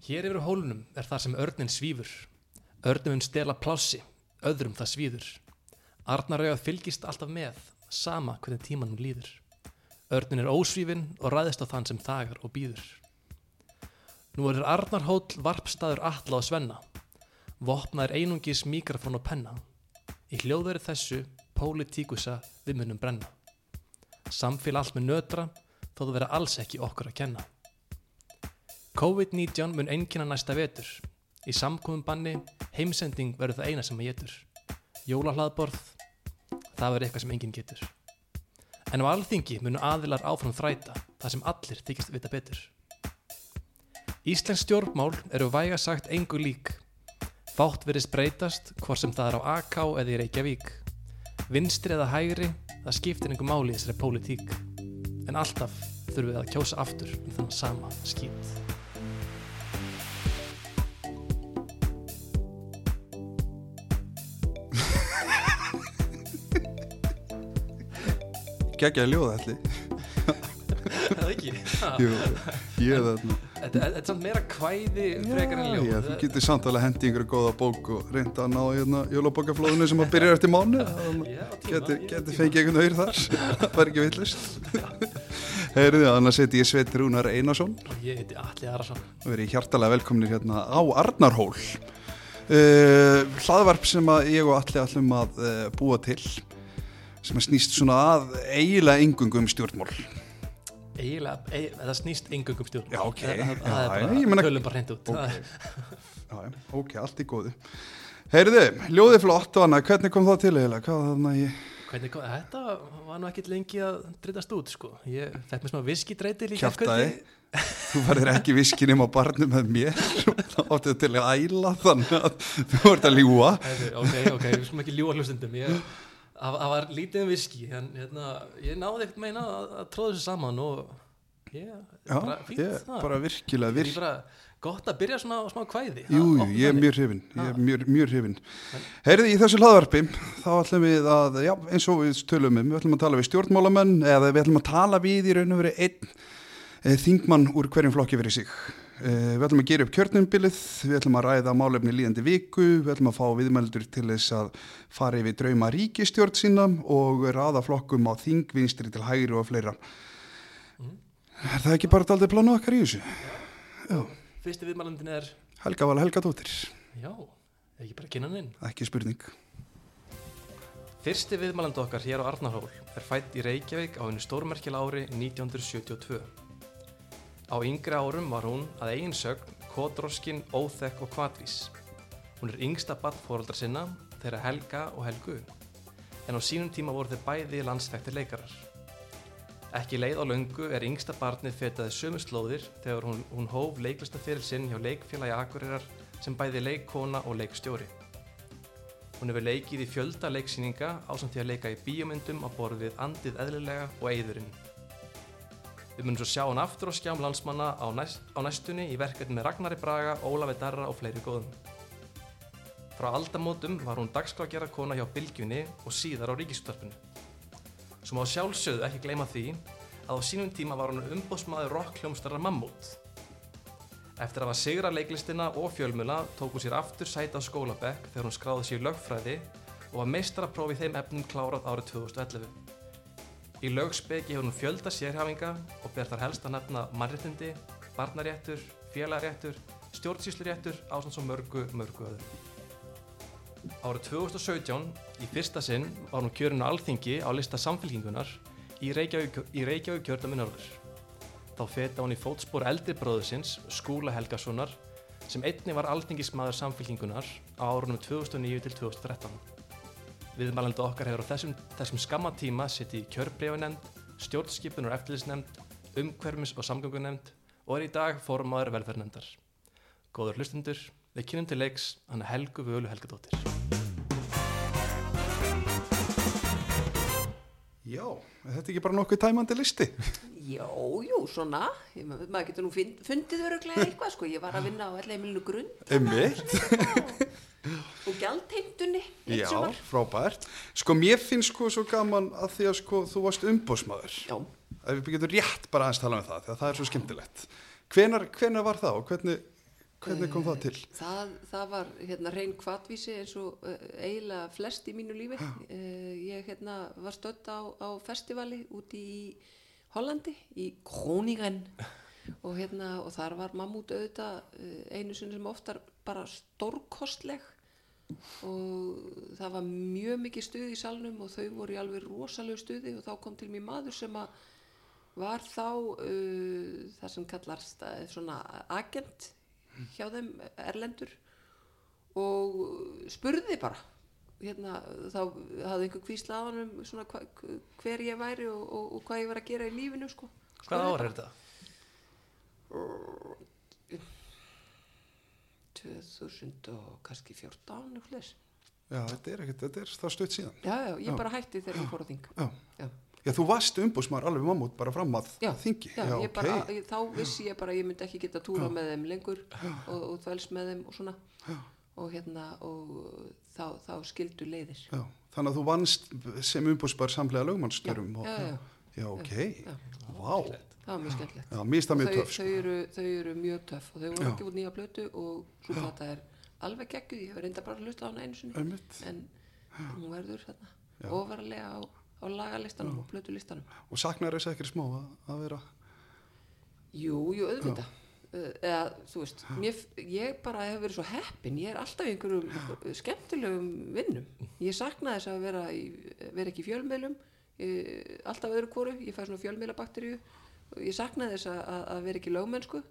Hér yfir hólunum er það sem örnin svífur. Örnum um stela plássi, öðrum það svíður. Arnarauðað fylgist alltaf með, sama hvernig tímanum líður. Örnin er ósvífin og ræðist á þann sem þagar og býður. Nú er Arnarhóll varpstaður alla og svenna. Vopnaður einungis mikrofón og penna. Í hljóðveri þessu, pólitíkusa við munum brenna. Samfél allt með nötra, þó þú vera alls ekki okkur að kenna. COVID-19 mun einkina næsta vetur. Í samkomum banni, heimsending verður það eina sem að getur. Jólahlaðborð, það verður eitthvað sem enginn getur. En á alþingi munu aðilar áfram þræta, það sem allir þykist vita betur. Íslensk stjórnmál eru væga sagt engu lík. Fátt verðist breytast, hvort sem það er á AK eða í Reykjavík. Vinstri eða hægri, það skiptir einhver máli þessari pólitík. En alltaf þurfum við að kjósa aftur um þannig sama skýt. Gekkjaði ljóða allir Það er ekki. Jú, ég er þarna. Þetta er samt meira kvæði frekar en ljóð. Já, þú getur samt alveg hendi einhverju góða bók og reynda að ná hérna jólabókaflóðinu sem að byrja eftir mánu getur, fengið einhvern auður þar. Það var ekki villist Heyrðu, annars heiti ég Sveit Rúnar Einarsson. Ég heiti Alli Arason. og verið hjartalega velkomnir hérna á Arnarhól. Uh, hlaðvarp sem að ég og allir allum að uh, búa til sem að snýst svona að eiginlega engungum stjórnmál Eiginlega, eig, það snýst engungum stjórn. Já, ok. Það, það, Já, er bara, ég tölum bara hreint út. Ok. Já, ok, allt í góðu Heyrðu, ljóðið flott og annað, hvernig kom það til eiginlega? Hvað þannig að ég... Hvernig, kom- þetta var nú ekkit lengi að drittast út, sko. Ég fekk mér smá viskidreiti líka. Kjaftaði. Þú verður ekki viskin um á barnum með mér þá áttu til að æla þannig að þú vart að ljúa Ok, ok, við skulum ekki ljúa hlustundum. Ég, það var lítið um viski, en hérna, ég náði ekkert meina að, að tróða þessu saman og ég, Já, bara fínt. ég, það. bara virkilega virk bara gott að byrja svona á smá kvæði. Jú, jú, Það ég er mjög hrifin ég er mjög, mjög hrifin Heyrðu, í þessu hlaðvarpi þá ætlum við að, já, eins og við tölum um við ætlum að tala við stjórnmálamenn eða við ætlum að tala við í raun og verið einn e, þingmann úr hverjum flokki verið sig Við ætlum að gera upp kjörnumbilið, við ætlum að ræða málefni líðandi viku, við ætlum að fá viðmeldur til þess að fara yfir drauma ríkistjórn sína og ráða flokkum á þingvinstri til hægri og fleira. Er það ekki bara daldið planu okkar í þessu? Fyrsti viðmælandin er, Helga Vala Helgadóttir, já, ekki bara kynnan inn. ekki spurning. Fyrsti viðmælandi okkar hér á Arnarhól er fætt í Reykjavík á hennu stórmerkjala ári 1972. Á yngri árum var hún að eigin sögn, kódroskin, óþekk og kvatvís. Hún er yngsta barn fóröldra sinna, þeirra Helga og Helgu. En á sínum tíma voru þeir bæði landsþektir leikarar. Ekki leið á löngu er yngsta barnið fetaði sömu slóðir þegar hún, hún hóf leiklistafyrir sinn hjá leikfélagi Akureyrar sem bæði leikkona og leikstjóri. Hún hefur leikið í fjölda leiksýninga á samt því að leika í bíómyndum á borð við Andið eðlilega og Eyðurinn. Við munum svo sjá hann aftur á skjám landsmanna á, næst, á næstunni í verkefni með Ragnari Braga, Ólafi Darra og fleiri góðum. Frá aldamótum var hún dagskrákjara kona hjá Bylgjunni og síðar á Ríkisúttarpinu. Svo má sjálfsögðu ekki gleyma því að á sínum tíma var hún umbóðsmaður rockljómstarra Mammut. Eftir að hafa sigra leiklistina og fjölmjöla tók hún sér aftur sæti á skólabekk þegar hún skráði sér lögfræði og var meistarapróf í þeim efnum klárað árið 2011. Í lögspeki hefur hún fjölda sérhafinga og ber þar helst að nefna mannréttindi, barnaréttur, félagréttur, stjórnsýsluréttur ásand svo mörgu, mörgu öðru. Árið 2017, í fyrsta sinn, var hún kjörinn á alþingi á lista samfélkingunar í Reykjavík, í Reykjavík kjördami norður. Þá feta hún í fótspor eldri bróðusins, Skúla Helgasonar, sem einni var alþingismadur samfélkingunar á árunum 2009 til 2013. Viðmælandi okkar hefur á þessum, þessum skamma tíma sitt í kjörbreifunemnd, stjórnskipun og eftirlitsnemnd, umhverfis og samgöngunemnd og er í dag formaður velferðnemndar. Góður hlustundur, við kynum til leiks hann Helgu Völu Helgadóttir. Já, er þetta ekki bara nokkuð tæmandi listi? Já, jú, svona, Ég- maður getur nú fund, fundið öruglega eitthvað, sko, ég var að vinna á elleimilinu grunn Emmitt. Og gjaldheimtunni, Já, sumar. frábært. Sko, mér finnst sko svo gaman að því að sko þú varst umbóðsmaður. Já, Ef við getum rétt bara aðeins tala um það, því að það er svo skemmtilegt. Hvenar, hvenar var það og hvernig, hvernig kom það til? Það, það var hérna reyn kvatvísi eins og uh, eiginlega flest í mínu lífi. Uh, ég hérna var stödd á, á festivali úti í Hollandi, í Groningen og hérna og þar var mammút auðvitað uh, einu sinni sem oftar bara stórkostleg og það var mjög mikið stuð í salnum og þau voru í alveg rosalegu stuði og þá kom til mér maður sem að var þá uh, það sem kallast uh, svona agent hjá þeim erlendur og spurði bara hérna, þá hafði einhver kvísla á hann um svona hva, hver ég væri og, og, og hvað ég var að gera í lífinu sko. Hvað ára er þetta? 2000 og kannski 14 eitthvað þess. Já, þetta er ekkert, þetta er það stutt síðan. Já, já, ég Já. bara hætti þegar ég fór á þing. Já. Já. Já, þú varst umbúsmaður alveg mammút bara fram að Já, þingi. Já, ég ok. bara, ég, þá vissi ég bara að ég myndi ekki geta túra með þeim lengur og, og þvæls með þeim og svona og hérna og þá, þá skildu leiðir. Já, þannig að þú vannst sem umbúsmaður samlega lögmannstjörum. Já, já, já. Já, ok. Vá. Það var mjög skemmtilegt. Já, mjög þau, töf. sko. þau, eru, þau eru mjög töff og þau voru ekki út nýja blötu og svo plata er alveg gegguð, ég hef reynda bara að hlusta á hana einu sinni Einmitt. en hún verður ofarlega á, á lagalistanum og blötulistanum. Og saknar þess ekkert smá að, að vera... Jú, jú, auðvitað. Uh, eða, þú veist, mér, ég bara hef verið svo heppin, ég er alltaf í einhverjum skemmtilegum vinnum. Ég sakna þess að vera, í, vera ekki í fjölmiðlum, alltaf öðru kóru, ég fæ svona fjölmiðlabakteríu, ég sakna þess að, að- að vera ekki lögmennsku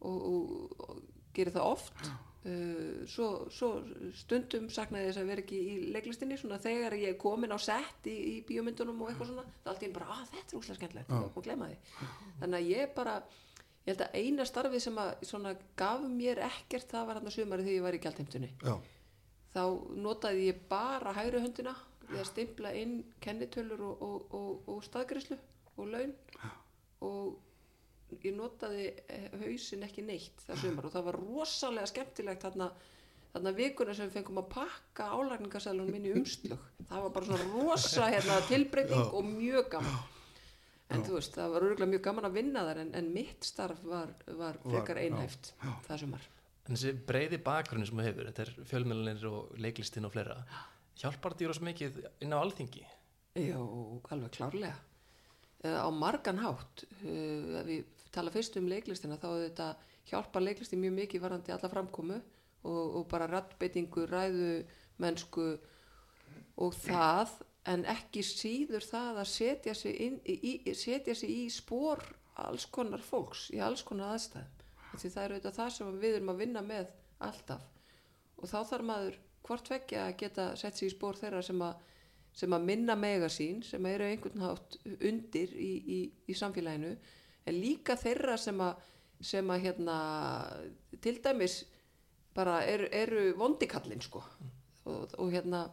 og, og, og geri það oft. Uh, svo, svo stundum saknaði þess að vera ekki í leiklistinni svona þegar ég er komin á sett í, í bíómyndunum og eitthvað svona þá allt einu bara, að þetta er úslega skemmtilegt ég að gleyma því. Þannig að ég bara, ég held að eina starfið sem að svona gaf mér ekkert það var hann að sumari þegar ég var í gjaldheimtunni. Já, þá notaði ég bara hægri höndina við að stimpla inn kennitölur og, og, og, og staðgrislu og laun og ég notaði eh, hausinn ekki neitt það sumar og það var rosalega skemmtilegt þarna, þarna vikuna sem við fengum að pakka álagningarsælunum inn í umslög það var bara svona rosa hérna, tilbreyting og mjög gaman. En þú veist, það var örgulega mjög gaman að vinna þar en, en mitt starf var, var frekar einhæft það sumar. En þessi breyði bakgrunni sem þú hefur, þetta er fjölmjölanir og leiklistin og fleira, hjálpar þetta rosa mikið inn á alþingi? Já, alveg klárlega. Uh, á margan hátt, uh, ef við tala fyrst um leiklistina þá þetta hjálpa leiklisti mjög mikið varandi alla framkomu og, og bara rattbeitingu, ræðu, mennsku og það en ekki síður það að setja sig, inn, í, í- setja sig í spór alls konar fólks í alls konar aðstæðum. Því það er auðvitað það sem við erum að vinna með alltaf og þá þarf maður hvort vekkja að geta sett sig í spór þeirra sem að, sem að minna mega sín sem eru einhvern hátt undir í, í, í samfélaginu en líka þeirra sem að, sem að hérna, til dæmis bara eru, eru vondikallin sko. Og, og hérna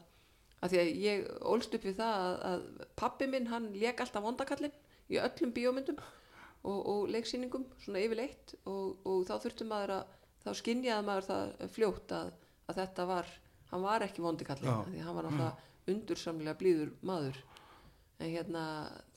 að því að ég ólst upp við það að, að pappi minn hann lék alltaf vondakallin í öllum bíómyndum og, og leiksýningum svona yfirleitt og, og þá þurftum maður að þá skinjaði maður það fljótt að, að þetta var, hann var ekki vondikallin því hann var náttúrulega undursamlega blíður maður. En hérna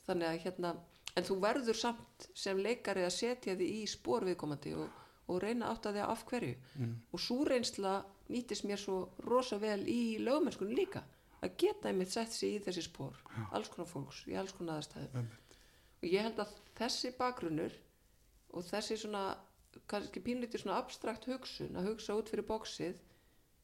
þannig að hérna en þú verður samt sem leikari að setja þig í spór viðkomandi og, og reyna átt að því af hverju. Mm. og svo reynsla nýtist mér svo rosa vel í lögmennskunni líka að geta einmitt sett sig í þessi spór alls konar fólks, í alls konar aðstæðum og ég held að þessi bakgrunnur og þessi svona kannski pínlítið svona abstrakt hugsun að hugsa út fyrir bóksið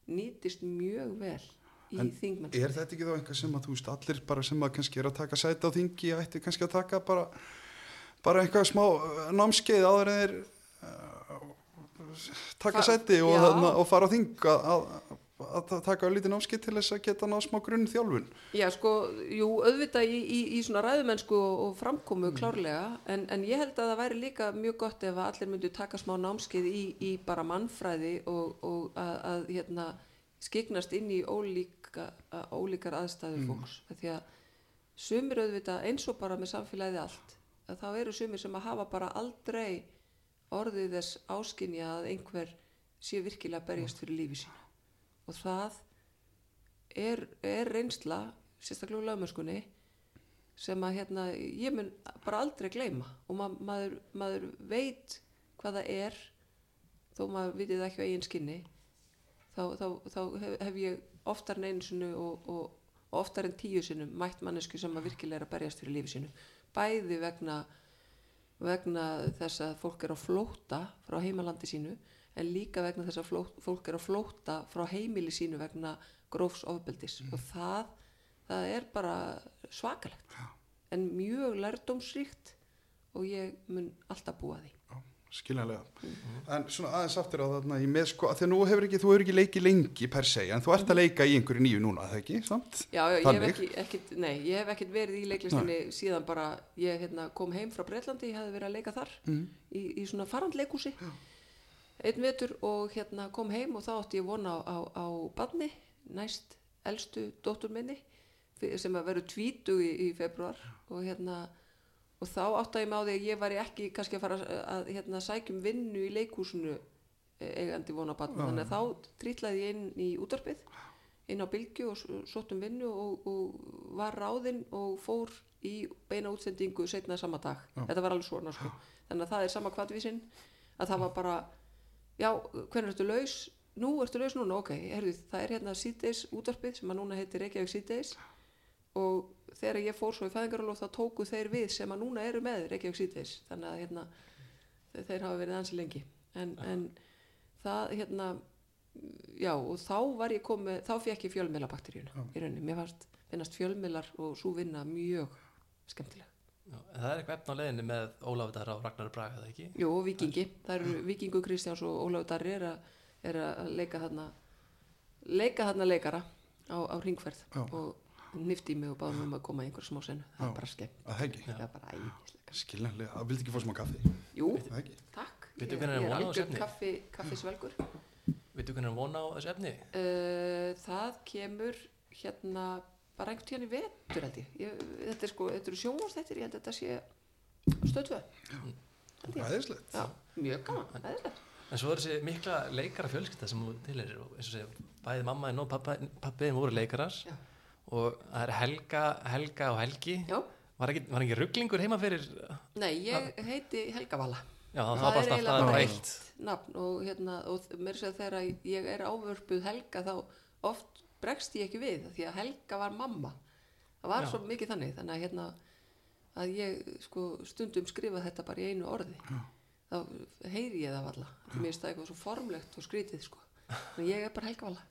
nýtist mjög vel í En þingmennskunni er þetta ekki þá eitthvað sem að þú veist allir bara sem að kannski er að taka sæti á þingi ætti kannski að taka bara bara eitthvað smá uh, námskeið áður en þeir uh, taka Fa- sæti og, þarna, og fara á þing að, að, að, taka lítið námskeið til þess að geta náð smá grunn þjálfun Já, sko, jú, auðvitað í, í, í svona ræðumennsku og, framkomu klárlega, en, en ég held að það væri líka mjög gott ef allir myndu taka smá námskeið í, í bara mannfræði og, og að, að hérna, skiknast inn í ólíka, ólíkar aðstæður fólks. Mm. Því að sumir auðvitað eins og bara með samfélagið allt, að þá eru sumir sem að hafa bara aldrei orðið þess áskinja að einhver sé virkilega berjast fyrir lífi sínu. Og það er, er reynsla sérstaklega úr lögmennskunni sem að hérna, ég mun bara aldrei gleyma og ma maður, maður veit hvað það er þó maður vitið ekki á eigin skinni þá, þá, þá hef, ég oftar en einu sinu og, og, og oftar en tíu sinum mætt mannesku sem að virkilega er að berjast fyrir lífi sinu bæði vegna vegna þess að fólk er á flóta frá heimalandi sínu en líka vegna þess að fló, fólk er á flóta frá heimili sínu vegna grófs ofbeldis. Og það, það er bara svakalegt. Já. en mjög lærdómsríkt og ég mun alltaf búa því skiljanlega Mhm. en svona aðeins aftur á þarna í með sko, þegar nú hefur ekki, þú hefur ekki leikið lengi per se, en þú ert að leika í einhverju nýju núna, það ekki, samt? Já, já, ég hef ekki, ekkit, nei, ég hef ekkit verið í leiklistinni síðan bara, ég hérna, kom heim frá Breitlandi, ég hefði verið að leika þar Mm. í, í svona farandleikúsi einn vetur og hérna kom heim og þá átti ég vona á, á, á badni, næst elstu dóttur minni sem að veru tvítu í, í februar og hérna og þá átti ég með á því að ég var ekki kannski að fara að, hérna, sækjum vinnu í leikúsinu eh, eigandi vona á badni, Já, þannig að þá trítlaði ég inn í útarpið inn á bylgju og s- sóttum vinnu og, og var ráðinn og fór í beina útsendingu setna sama dag. Já. Þetta var alveg svona sko. Þannig að það er sama kvartvísinn að það var bara, já, hvernig ertu laus? Nú ertu laus núna, ok, herðu, það er hérna síðdeis útvarpið sem að núna heitir Reykjavík síðdeis og þegar ég fór svo í fæðingarálof þá tóku þeir við sem að núna eru með Reykjavík síðdeis þannig að hérna, þeir, hafa verið ansi lengi en, en það hérna já og þá var ég komið þá fekk ég fjölmiðlabakteríuna Já. í rauninni, mér fannst finnast fjölmiðlar og svo vinna mjög skemmtileg. Já, en það er eitthvað efn á leiðinni með Ólafur Darra og Ragnar Braga, það ekki? Jú, og Vikingi, það eru Vikingu Kristjáns og Ólafur Darri er, er að leika þarna leika þarna leikara á, á ringferð Já. Og nifti mig og báðum um að koma í einhver smá senu. Það er bara skemmt, að það er bara æðislega skiljanlega, það vildi ekki fá smá kaffi, Jú, það ekki takk, ég, er ég er von á þessu algjör kaffi, kaffisvelgur. Veitu hvernig hann vona á þessu efni? uh, það kemur hérna bara einhvern tíðan í vetur held ég, ég þetta er sko, þetta eru sjónvastættir ég held að þetta sé stöðtvö. Æðislegt, mjög gaman, æðislegt. En svo er þessi mikla leikara fjölskylda sem þú tilherir og eins og segja, bæði mamma en og pappiðin voru leikarar. Já. Og það er Helga, Helga og Helgi. Já, var ekki, var ekki rugglingur heima fyrir já, nei, ég heiti Helga Vala. Það, það var er bara eiginlega eitt. nafn og hérna og mér sér þegar ég er ávörpuð Helga þá oft bregst ég ekki við því að Helga var mamma. Það var Já. svo mikið þannig þannig að hérna að ég sko stundum skrifa þetta bara í einu orði. Já. þá heyri ég það valla mér finnst það eitthvað svo formlegt og skrítið sko. En ég er bara Helga Vala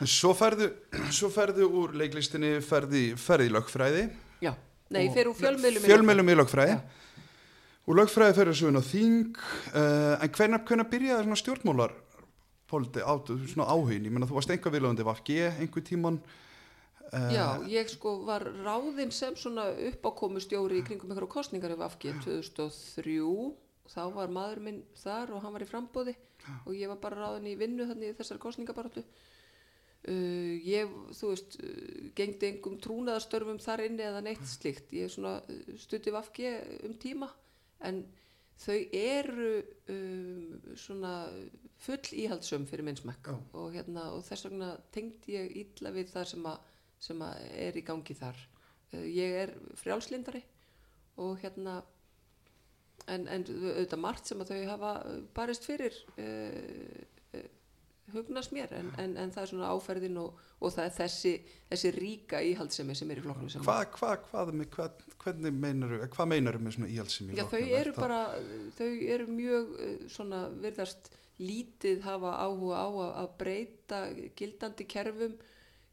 en svo ferðu svo ferðu úr leiklistinni ferði, ferði lögfræði. Já, nei, úr fjölmiðlum fjölmiðlum í lögfræði. Já. og lögfræði ferður svo inn á þing uh, en hvenær, hvenær byrjaði svona stjórnmálar póliti, áttu, svona áhugin ég menna þú varst einhver viljandi VFG einhver tíman uh, Já, ég sko var ráðinn sem svona uppákomustjóri í kringum á kostningar ef afgið 2003 þá var maður minn þar og hann var í frambóði og ég var bara ráðinn í vinnu þannig í þessari kostningabaratu uh, ég, þú veist uh, gengdi engum trúnaðastörfum þar inni eða neitt slíkt. Ég svona uh, stutti vafki um tíma en þau eru um, svona full íhaldsum fyrir minnsmekk Já. og, hérna, og þess vegna tengdi ég illa við það sem, að, sem að er í gangi þar. Uh, ég er frjálslindari og hérna en, en auðvitað margt sem að þau hafa barist fyrir uh, hugnast mér. En, en, en það er svona áferðin og, og það er þessi, þessi ríka íhaldsemi sem er í flokknum sem hvað, hvað, hvað, hvað, hvernig meinaru hvað meinaru með svona íhaldsemi Já, þau eru bara, þau eru mjög svona virðast lítið hafa áhuga á að, að breyta gildandi kerfum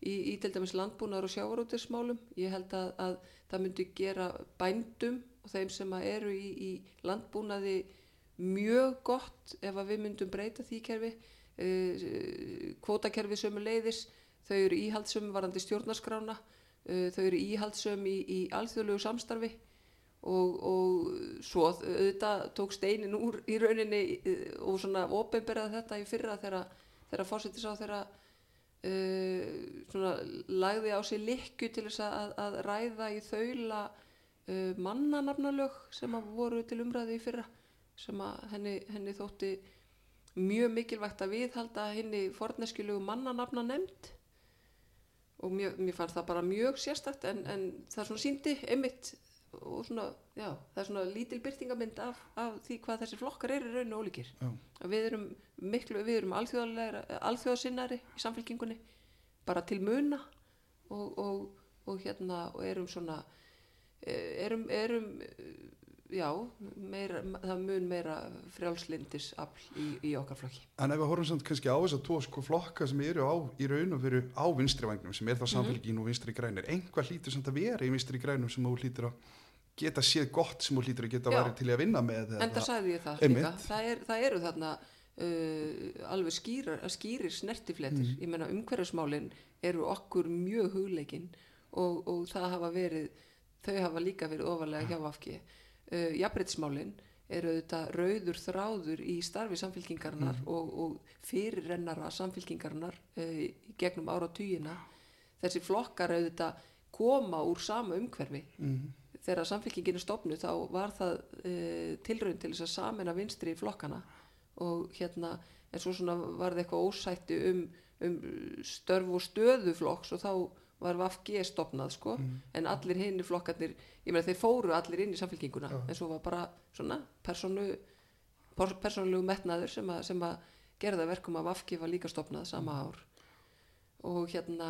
í, í til dæmis landbúnaður og sjávarútismálum. Ég held að, að það myndi gera bændum og þeim sem eru í, í landbúnaði mjög gott ef að við myndum breyta því kerfi. Uh, kvótakerfi sömu leiðis, þau eru íhaldsum varandi stjórnarskrána, uh, þau eru íhaldsum í, í alþjóðlegu samstarfi og, og svo auðvitað tók steinin úr í rauninni eh, og svona ofinberað þetta í fyrra þegar, fórsetis á þeirra uh, svona lagði á sig likku til þess að, að ræða í þaula uh, mannanafnalög sem að voru til umræði í fyrra sem að henni, henni þótti mjög mikilvægt að viðhalda henni forneskjulegu mannanafna nefnd og mér, mér fannst það bara mjög sérstakt en, en það svona síndi einmitt og svona, já, það er svona lítil byrtingamind af, af því hvað þessi flokkar eru raun og ólíkir. Við erum miklu, við erum alþjóðasinnari í samfélkingunni bara til muna og, og, og hérna og erum svona erum, erum eh, já, meira, það mun meira frjálslindis afl í, í okkar flokki. En ef við horfum samt kannski á þess að tvo sko flokka sem eru á, í raun og veru á vinstri vagnum sem er þá samfélgin og vinstri grænir einhvað hlýtur samt að vera í vinstri grænum sem þú hlýtur að geta séð gott sem þú hlýtur að geta værið til að vinna með en það sagði ég það líka. Það, er, það eru þarna uh, alveg skýrar, skýrir snertifletir ég meina umhverfismálin eru okkur mjög hugleikin og, og það hafa verið þau hafa líka verið ofalega hjá afki uh, jafnbreytismálin eru auðvitað rauður þráður í starfi samfélkingarnar og, og fyrirrennara samfélkingarnar uh, í gegnum áratugina. Þessi flokkar auðvitað koma úr sama umhverfi. Þegar samfélkingin er stopnu þá var það uh, tilraun til þess að samena vinstri flokkana. Og hérna en svo svona var það eitthvað ósætti um, um störf og stöðu flokks og þá var VFG stopnað sko en allir hinni flokkarnir ég meina þeir fóru allir inn í samfélkinguna en svo var bara svona personu persónulegu metnaður sem að, sem að gerða verkum að VFG var líka stopnað sama ár og hérna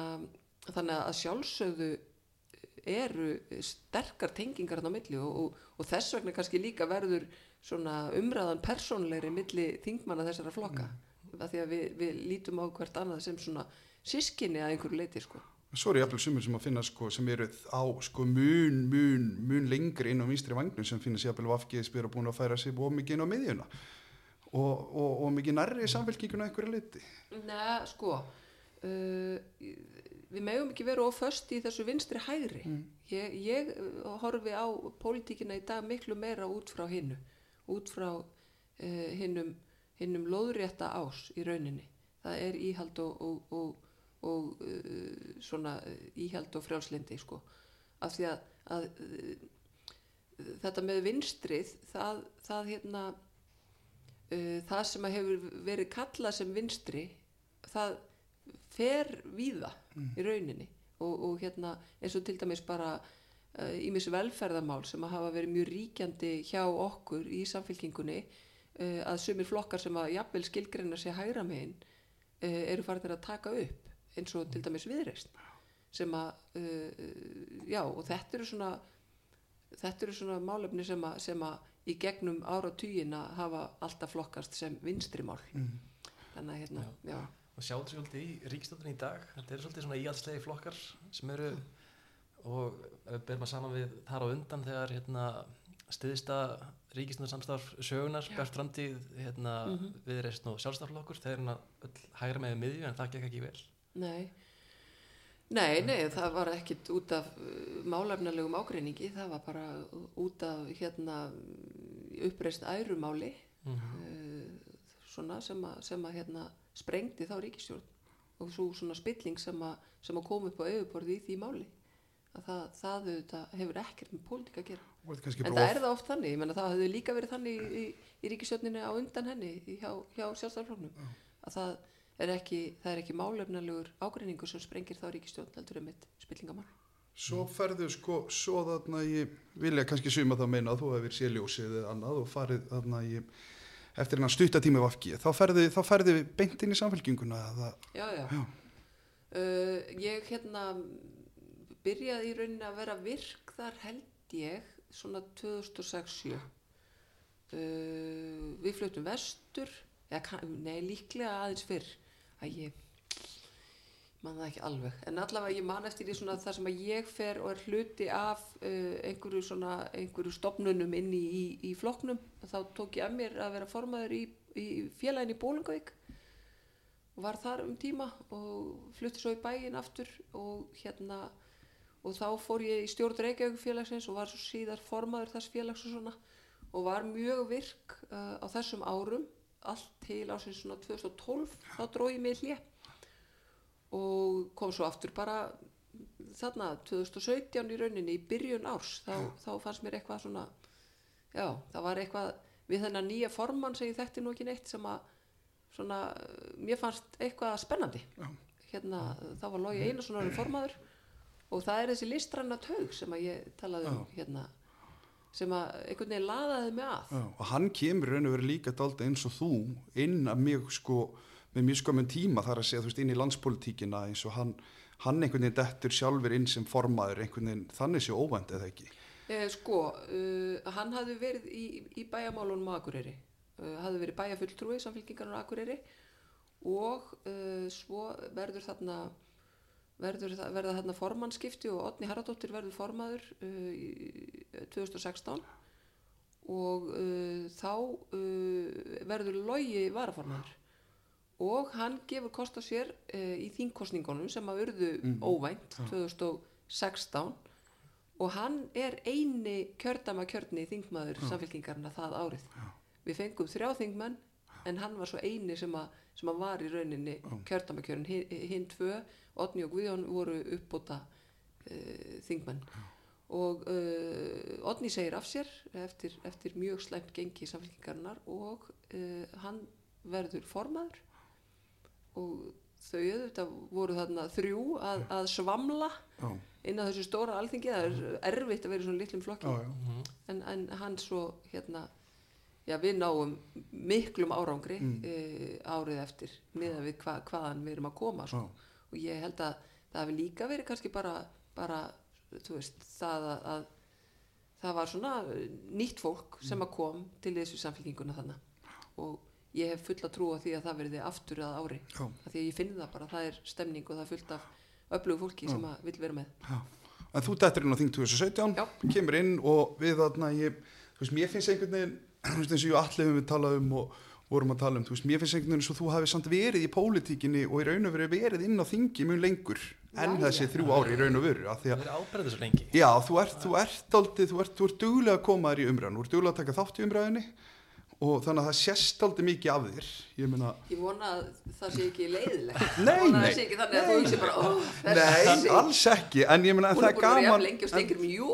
þannig að sjálfsögðu eru sterkar tengingar á milli og, og, og þess vegna kannski líka verður svona umræðan persónleiri milli þingmanna þessara flokka mm. því að við, við lítum á hvert annað sem svona sískinni að einhverju leiti sko. Svo eru jafnvel sumir sem að finna sko sem eru á sko mun, mun, mun lengri inn á vinstri vagnum sem finna jafnvel vafkið spyrir búin að færa sig búið mikið inn á miðjuna og, og, og mikið nærri samfélkinguna einhverju liti. Nei, sko uh, við megum ekki vera oföst í þessu vinstri hægri. Ég, ég uh, horfi á pólitíkina í dag miklu meira út frá hinnu út frá uh, hinnum, hinnum lóðrétta ás í rauninni. Það er íhald og, og, og, uh, svona uh, íhald og frjálslindi sko. Af því að, að uh, þetta með vinstrið það, það hérna uh, það sem að hefur verið kallað sem vinstri það fer víða í rauninni. Og, og hérna eins og til dæmis bara ímis velferðamál sem að hafa verið mjög ríkjandi hjá okkur í samfélkingunni uh, að sumir flokkar sem að jafnvel skilgreina sér hægra megin uh, eru farin að taka upp eins og til dæmis viðreist sem að uh, já og þetta eru svona þetta eru svona málefni sem að, sem að í gegnum áratugina hafa alltaf flokkast sem vinstrimál þannig að hérna, já, og sjá þetta svolítið í ríkistöndunni í dag. Þetta eru svolítið svona íhaldslegi flokkar sem eru og ef við berum að saman við þar á undan þegar hérna, stiðista ríkistöndunarsamstarf sögunar bært framtíð hérna, við reysn og sjálfstaflokkur þeir eru öll hægra með miðju en það gekk ekki vel nei. Nei, nei, það var ekkit út af uh, málefnalegum ágreiningi, það var bara út af hérna uppreist ærumáli uh, svona sem að, sem að hérna sprengdi þá ríkistjórn og svo svona spilling sem að, sem að kom upp á auðuborði í því máli. Að það, það auðvitað hefur ekkert með pólitík að gera. Er en það er það oft þannig, ég menna það hefði líka verið þannig í, í, í ríkistjórninu á undan henni hjá, hjá sjálfstæðarflóknum að það er ekki, það er ekki málefnalegur ágreiningur sem sprengir þá ríkistjórn heldur um eitt spillingamál Svo ferðu sko, svo þarna ég vilja kannski suma það meina að þú hefur séð ljósið eða annað og farið þarna ég eftir hennan stuttatími vafki, þá ferðu, þá ferðu beint inn í samfélkinguna eða, já, já. Já. Uh, ég hérna byrjaði í rauninni að vera virk þar held ég svona 2006-7 uh, við fluttum vestur eða, nei líklega aðeins fyrr að ég man það ekki alveg, en allavega ég man eftir því svona það sem að ég fer og er hluti af uh, einhverju svona einhverju stopnunum inn í, í, í flokknum þá tók ég að mér að vera formaður í, í félagin í Bólingavík og var þar um tíma og flutti svo í bæinn aftur og hérna og þá fór ég í stjórn Reykjavík félagsins og var svo síðar formaður þess félags og svona og var mjög virk uh, á þessum árum allt til ásins svona 2012 þá dróð ég mig hlje og kom svo aftur bara þarna 2017 í rauninni í byrjun árs. Þá, þá fannst mér eitthvað svona já, það var eitthvað við þennan nýja formann sem ég þekkti nú ekki neitt sem að svona, mér fannst eitthvað spennandi. Já. hérna, þá var Lógi Einarsson orðinn formaður og það er þessi listræna taug sem að ég talaði um hérna sem að einhvern veginn laðaði mig að. Já, og hann kemur raun og verið líka daldi eins og þú inn að mjög sko með mjög skömmun tíma þar að segja þú veist inn í landspolitíkina eins og hann, hann einhvern veginn dettur sjálfur inn sem formaður einhvern veginn þannig sé óvænt eða ekki? Eh, sko, uh, hann hafði verið í, í bæjamálunum á Akureyri uh, hafði verið bæjafulltrúi samfélkingarnar á Akureyri og uh, svo verður þarna verður, verða þarna formannskipti og Otni Haraldóttir verður formaður uh, í 2016 og uh, þá uh, verður logi varaformaður. Og hann gefur kost á sér uh, í þingkostningunum sem að urðu óvænt 2016 og hann er eini kjördama kjörni þingmaður samfélkingarna það árið. Við fengum þrjá þingmenn en hann var svo eini sem að, sem að var í rauninni kjördama kjörn hinn tvö, Otni og Guðjón voru uppbóta uh, þingmenn. Og uh, Otni segir af sér eftir, eftir mjög slæmt gengi samfélkingarnar og uh, hann verður formaður. Og þau auðvitað voru þarna þrjú að, að svamla Já, inn á þessu stóra alþingi. Það er erfitt að vera í svona litlum flokki. Já, já, en, en hann svo hérna já við náum miklum árangri Mm. e, árið eftir miða við hva, hvaðan við erum að koma sko. Og ég held að það hefði líka verið kannski bara, bara veist, það að, að það var svona nýtt fólk sem að kom til þessu samfélkinguna þannig og ég hef fulla trú á því að það verði aftur að ári já. af því að ég finn það bara, það er stemning og það er fullt af öflugu fólki sem að vil vera með Já. En þú dettur inn á þing 2017, Já. kemur inn og við þarna, ég, veist, mér finnst einhvern veginn, eins og ég allir við talað um og vorum að tala um, þú veist, mér finnst einhvern veginn og þú hafi samt verið í pólitíkinni og í raun og veru verið inn á þingi mjög lengur en Jæja. þessi þrjú ári í raun og veru, af því að, er svo já, þú ert, þú ert aldrei, þú ert, þú ert duglega að koma þér í umræðan, þú ert duglega að taka þátt í umræðinni og þannig að það sést aldrei mikið af þér, ég meina, Ég vona að það sé ekki leiðilegt. Nei, að nei. að Nei. hugsi bara, ó, nei, alls ekki, en ég en Hún það er að gaman. og jó.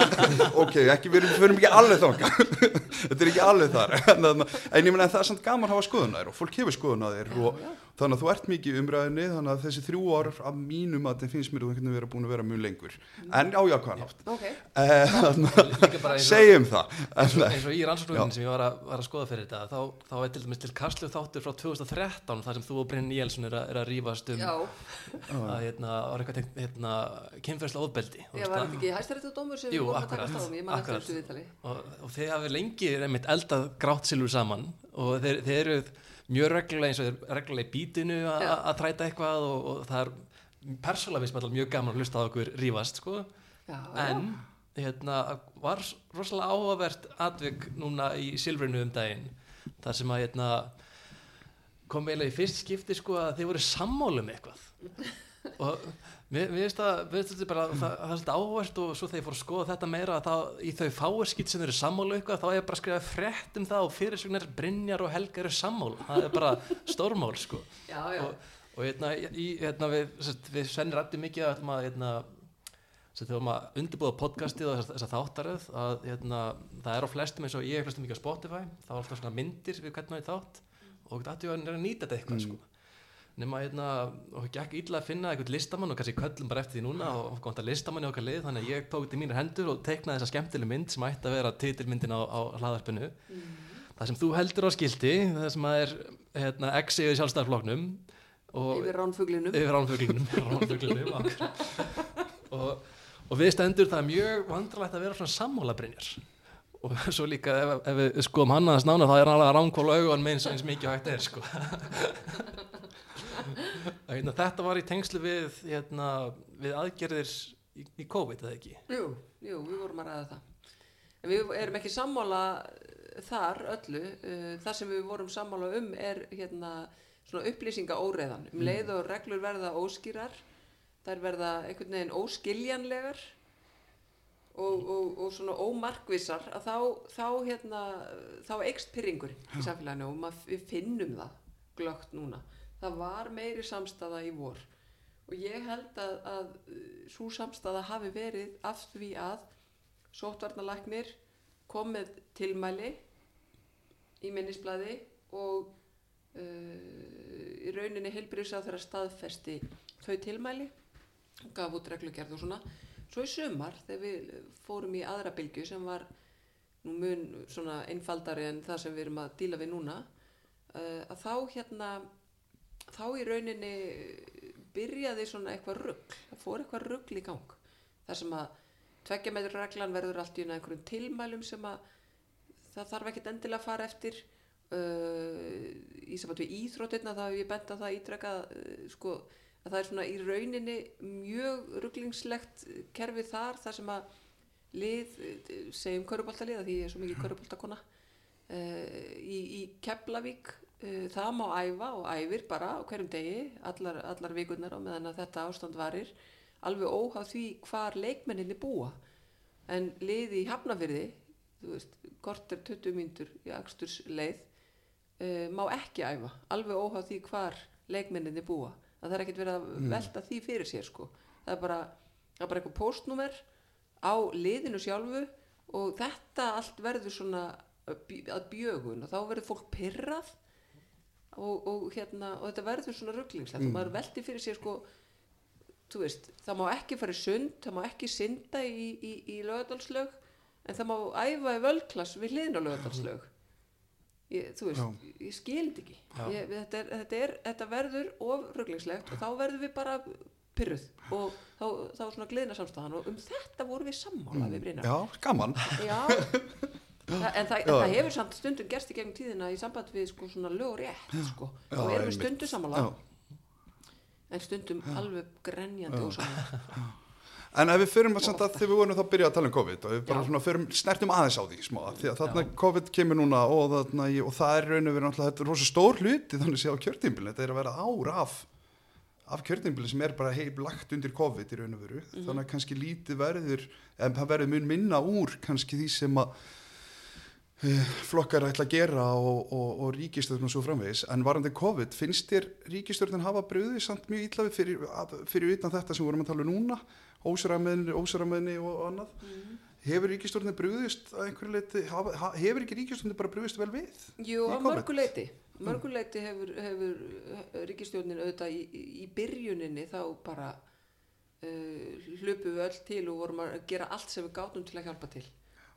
ok, ekki, við erum, ekki alveg þánga þetta er ekki alveg þar en, en, en ég meina það er samt gaman að hafa skoðun að þér og fólk hefur skoðun að þér og þannig að þú ert mikið umræðinni þannig að þessi þrjú ár af mínum að það finnst mér þú einhvern veginn vera búin að vera mjög lengur en á jákvæðan hátt Ok, eh, að segjum það en, eins og í rannsóknunum Já. sem ég var að, var að skoða fyrir þetta, þá, þá er til dæmis til Karslu þáttur frá 2013 þar sem þú og Brynn Níelsson er, að- er að rífast um já, að hérna, var eitthvað tengt hérna, kynferðslega ofbeldi veist var það. þetta ekki hæstaréttu dómur sem Jú, við vorum að akkurat, taka stáðum, ég man eftir akkurat. þessu viðtali. og, og þeir hafi lengi einmitt eldað grátt silfur saman og þeir, þeir eru mjög reglulega eins og reglulega í bítinu að træta eitthvað og, og það er persónulega finnst mér alltaf mjög gaman að hlusta á okkur rífast sko. Já, en hérna, var rosalega áhugavert atvik núna í silfrinu um daginn þar sem að hérna, kom eiginlega í fyrst skipti sko, að þeir voru sammálum eitthvað. Og mér finnst þetta bara það, það er svolítið áhugavert og svo þegar ég fór að skoða þetta meira þá í þau fáerskitt sem eru sammálu eitthvað þá er ég bara að skrifa frétt um það og fyrirsögnar Brynjar og Helga eru sammálu það er bara stórmál sko. Já, já, og, og hérna, í, hérna við, sest, við sennir rætti mikið að hérna, hérna, sem þegar maður undirbúða podcastið og þessa, þessa þáttaröð að hérna, það er á flestum eins og ég er flestum mikið á Spotify þá er alltaf svona myndir við hvernig það er þátt og þetta er að nýta þetta eitthvað sko. Nema hérna, og gekk illa að finna eitthvað listamann og kannski köllum bara eftir því núna og komst að listamann í okkar lið þannig að ég tók þetta í mínir hendur og teiknaði þessa skemmtileg mynd sem ætti að vera titilmyndin á, á hlaðarpinu það sem þú heldur á skilti það sem að er hérna, exi við sjálfstæðarfloknum yfir ránfuglinum. yfir ránfuglinum, ránfuglinum og, og við stendur það er mjög vandralegt að vera svona sammála Brynjar og svo líka ef, ef við skoðum hann aðeins nána þá er hann alveg að ránkóla augun með eins, mikið hægt er sko. hérna, þetta var í tengslu við, hérna, við aðgerðir í, í COVID eða ekki Jú, jú, við vorum að ræða það. En við erum ekki sammála þar öllu. Uh, það sem við vorum sammála um er hérna upplýsinga óreðan. Um leið og reglur verða óskýrar, þær verða einhvern veginn óskiljanlegar og, og, og svona ómarkvissar að þá, þá, hérna, þá eikst pyrringur í samfélaginu og við finnum það glögt núna. Það var meiri samstaða í vor. Og ég held að, að svo samstaða hafi verið af því að sóttvarnalagnir kom með tilmæli í minnisblæði og uh, í rauninni heilbriðsá þeirra staðfesti þau tilmæli gaf út reglugerð og svona. Svo í sumar þegar við fórum í aðra bylgu sem var nú mun svona einfaldari en það sem við erum að díla við núna uh, að þá hérna þá í rauninni byrjaði svona eitthvað rugg það fór eitthvað ruggl í gang þar sem að tveggja meður reglan verður allt í einhverjum tilmælum sem að það þarf ekkert endilega að fara eftir. Uh, í samband við íþróttirna þá hef ég bent að það ítrekka uh, sko, að það er svona í rauninni mjög rugglingslegt kerfi þar þar sem að lið, segjum köruboltalið því ég er svo mikið köruboltakona uh, í, í Keflavík það má æfa og æfir bara á hverjum degi, allar, allar vikurnar og meðan þetta ástand varir. Alveg óháð því hvar leikmenninni búa. En liði í Hafnafyrði þú veist, kort er 20 mínútur í aksturs leið uh, má ekki æfa, alveg óháð því hvar leikmenninni búa. Að það er ekkert verið að velta því fyrir sér sko. það er bara, það er bara eitthvað postnúmer á liðinu sjálfu og þetta allt verður svona að bjögun. Og þá verður fólk pyrrað og, og, hérna, og þetta verður svona rugglingslegt og maður velti fyrir sér sko veist, það má ekki fara í sund það má ekki synda í, í, í lögadalslög en það má æfa í völklass við hliðin á lögadalslög ég, þú veist, ég skildi ekki. Já. ég, þetta, er, þetta, er, þetta verður of rugglingslegt og þá verður við bara pyrruð og þá, þá svona gliðna samstæðan og um þetta vorum við sammála við Brynjar. Já, gaman. Já, Þa, en það, það hefur samt stundum gerst í gegnum tíðina í samband við sko svona lög og rétt sko. Já, og erum við sammála. Já. en stundum alveg grenjandi ósammála En ef við förum að samt að þegar við vorum þá að byrja að tala um COVID og við bara Já. svona förum, snertum aðeins á því smá því að þarna COVID kemur núna og, þarna, og það er raun og verið náttúrulega þetta er rosa stór hluti þannig að á kjörtímbilin þetta er að vera ár af af kjörtímbilin sem er bara heim lagt undir COVID í raun og veru. Þannig að kannski lítið verður en það verður mun minna úr kannski því sem að flokkar ætla að gera og, og, og ríkistjórn og svo framvegis. En varandi COVID, finnst þér ríkistjórnin hafa bröðið samt mjög illa við fyrir, fyrir utan þetta sem við vorum að tala um núna? Ósarameðni, ósarameðni og annað? Hefur ríkistjórnin bröðist að einhverju leiti, hefur ekki ríkistjórnin bara bröðist vel við? Jú, á mörguleiti mörguleiti hefur, hefur ríkistjórnin auðvitað í, í byrjuninni þá bara uh, hlupum við öll til og vorum að gera allt sem við gátum til að hjálpa til